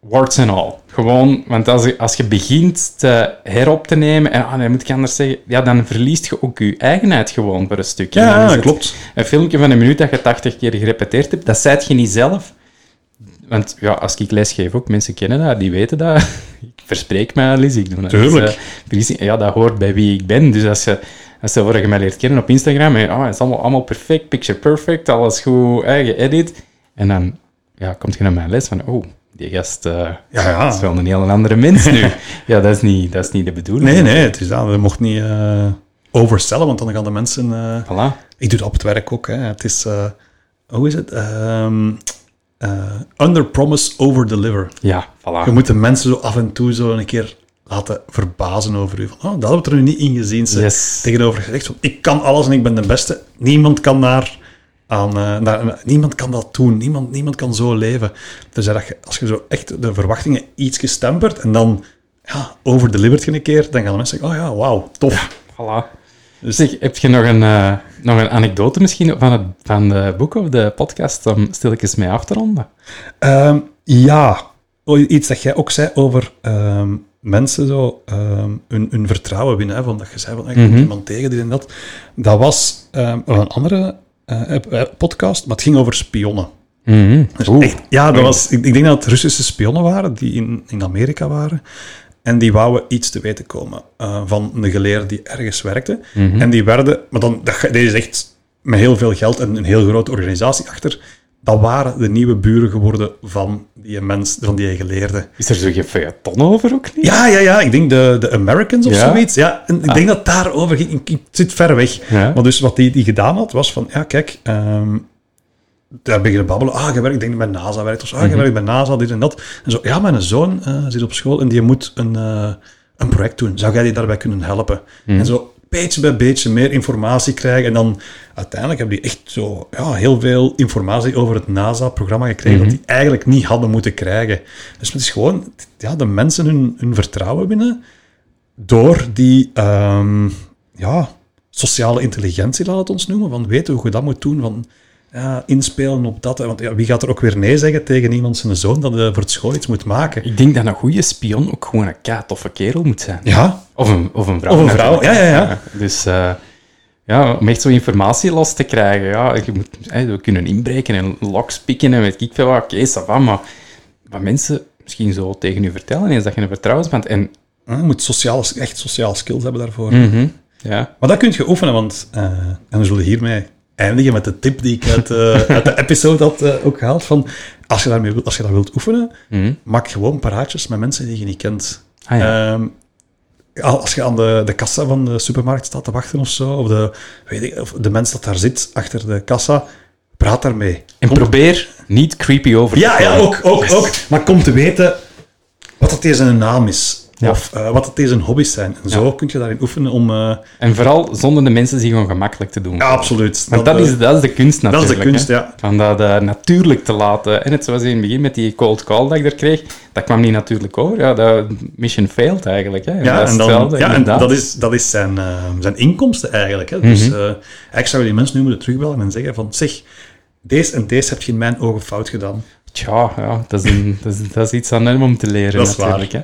warts and all. Gewoon, want als je, als je begint te herop te nemen, en ah, nee, moet ik anders zeggen, ja, dan verliest je ook je eigenheid gewoon voor een stukje. Ja het klopt. Een filmpje van een minuut dat je 80 keer gerepeteerd hebt, dat zijt je niet zelf. Want ja, als ik les geef ook, mensen kennen dat, die weten dat. ik verspreek mij al eens, ik doe dat. Tuurlijk. Dus, eh, verlies- ja, dat hoort bij wie ik ben. Dus als je, als je voor je mij leert kennen op Instagram, en, oh, het is allemaal, allemaal perfect, picture perfect, alles goed eh, geëdit. En dan ja, komt je naar mijn les van, oh, die gast eh, Ja, ja. is wel een heel andere mens nu. ja, dat is niet, dat is niet de bedoeling. Nee, nee, het is dat. Je mocht niet eh overstellen, want dan gaan de mensen... eh, Voilà. Ik doe dat op het werk ook. Hè. Het is, eh, hoe is het? Ehm eh, under promise, over deliver. Ja, voilà. Je moet de mensen zo af en toe zo een keer laten verbazen over u. Van, oh, dat hebben we er nu niet in gezien. Ze. Yes. Tegenover gezegd van, ik kan alles en ik ben de beste. Niemand kan daar aan, eh, naar- niemand kan dat doen. Niemand, niemand kan zo leven. Dus dat je, als je zo echt de verwachtingen iets gestemperd en dan ja, overdelivert je een keer, dan gaan de mensen zeggen, oh ja, wauw, tof. Voilà. Dus zeg, heb je nog een, eh, nog een anekdote misschien van het van de boek of de podcast om stilletjes mee af te ronden? Ehm, ja, O, iets dat jij ook zei over ehm, mensen zo ehm, hun, hun vertrouwen winnen. Hè, van dat je zei van, ik Mhm. iemand tegen, dit en dat. Dat was een andere eh, eh, podcast, maar het ging over spionnen. Dus Oeh. echt, ja, dat was, ik, ik denk dat het Russische spionnen waren die in, in Amerika waren. En die wouden iets te weten komen eh, van een geleerde die ergens werkte. Mhm. En die werden, maar dan, dat, deze is echt met heel veel geld en een heel grote organisatie achter. Dat waren de nieuwe buren geworden van die mens, van die geleerde. Is er zo geen feuilleton over ook niet? Ja, ja, ja, ik denk de, de Americans of Ja? zoiets. Ja, en ik denk dat daarover ging. Ik, ik zit ver weg. Ja. Maar dus wat die, die gedaan had, was van, ja, kijk, ehm daar beginnen babbelen. Ah, je werkt, ik denk dat bij NASA werkt. Of zo, ah, je werkt bij NASA, dit en dat. En zo, ja, mijn zoon eh, zit op school en die moet een, eh, een project doen. Zou jij die daarbij kunnen helpen? En zo beetje bij beetje meer informatie krijgen. En dan uiteindelijk hebben die echt zo ja, heel veel informatie over het NASA-programma gekregen dat die eigenlijk niet hadden moeten krijgen. Dus het is gewoon ja, de mensen hun, hun vertrouwen winnen door die ehm, ja, sociale intelligentie, laat het ons noemen, van weten hoe je dat moet doen, van ja, inspelen op dat. Want ja, wie gaat er ook weer nee zeggen tegen iemand zijn zoon dat hij voor het school iets moet maken? Ik denk dat een goede spion ook gewoon een kei toffe kerel moet zijn. Ja, Of een, of een vrouw. Of een vrouw, ja, ja, ja. Dus eh, ja, om echt zo informatie los te krijgen. Ja, je moet, we kunnen inbreken en loks pikken en weet ik veel wat. Oké, va, maar wat mensen misschien zo tegen je vertellen is dat je een vertrouwensband... En, je moet sociaal, echt sociaal skills hebben daarvoor. mhm, ja, Maar dat kun je oefenen, want... eh, en we zullen hiermee eindigen met de tip die ik uit, eh, uit de episode had eh, ook gehaald, van als je, daarmee, wilt- als je dat wilt oefenen, mhm. maak gewoon paraatjes met mensen die je niet kent. Ah, ja. Ehm, als je aan de, de kassa van de supermarkt staat te wachten of zo, of de, weet ik, of de mens dat daar zit achter de kassa, praat daarmee. En Kom- probeer niet creepy over te Ja, ja, ook, ook, ook. Maar kom te weten wat dat deze een naam is. Ja. Of eh, wat dat deze hobby's zijn. En zo Ja. kun je daarin oefenen om... eh, En vooral zonder de mensen zich gewoon gemakkelijk te doen. ja, absoluut. Want dat, eh, is, dat is de kunst dat is natuurlijk. de kunst, hè. ja. Van dat eh, natuurlijk te laten. En het zoals in het begin met die cold call dat ik er kreeg, dat kwam niet natuurlijk over. Ja, dat mission failed eigenlijk. Hè. En Ja, dat is en, dan, ja, en dat is, dat is zijn, eh, zijn inkomsten eigenlijk. Hè. Dus Mhm. eh, eigenlijk zou je die mensen nu moeten terugbellen en zeggen van... Zeg, deze en deze heb je in mijn ogen fout gedaan. Tja, ja, dat is, een, dat, is, dat is iets aan hem om te leren Dat is natuurlijk. Hè.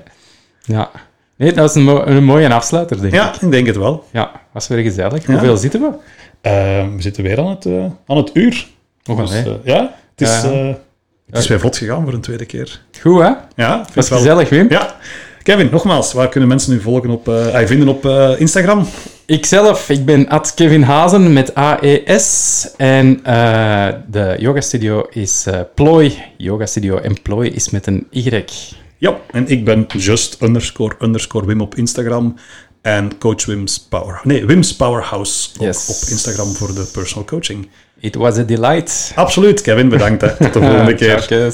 Ja. Nee, dat is een, mo- een mooie afsluiter, denk Ja, ik. ik denk het wel. Ja, was weer gezellig. Ja. Hoeveel zitten we? Eh, we zitten weer aan het, eh, aan het uur. Nog Dus, een, hè. eh, ja, het is, Ja. eh, het is weer vlot gegaan voor een tweede keer. Goed, hè? Ja, Was wel. gezellig, Wim. Ja. Kevin, nogmaals, waar kunnen mensen nu volgen op, eh, ah, vinden op eh, Instagram? Ikzelf, ik ben at Kevin Hazen met AES. En eh, de yoga studio is Ploy. Yoga studio en Ploy is met een Y. Ja, en ik ben just underscore underscore Wim op Instagram. En coach Wim's Power... Nee, Wim's Powerhouse op, Yes. op Instagram voor de personal coaching. It was a delight. Absoluut, Kevin, bedankt. Hè. Tot de volgende keer.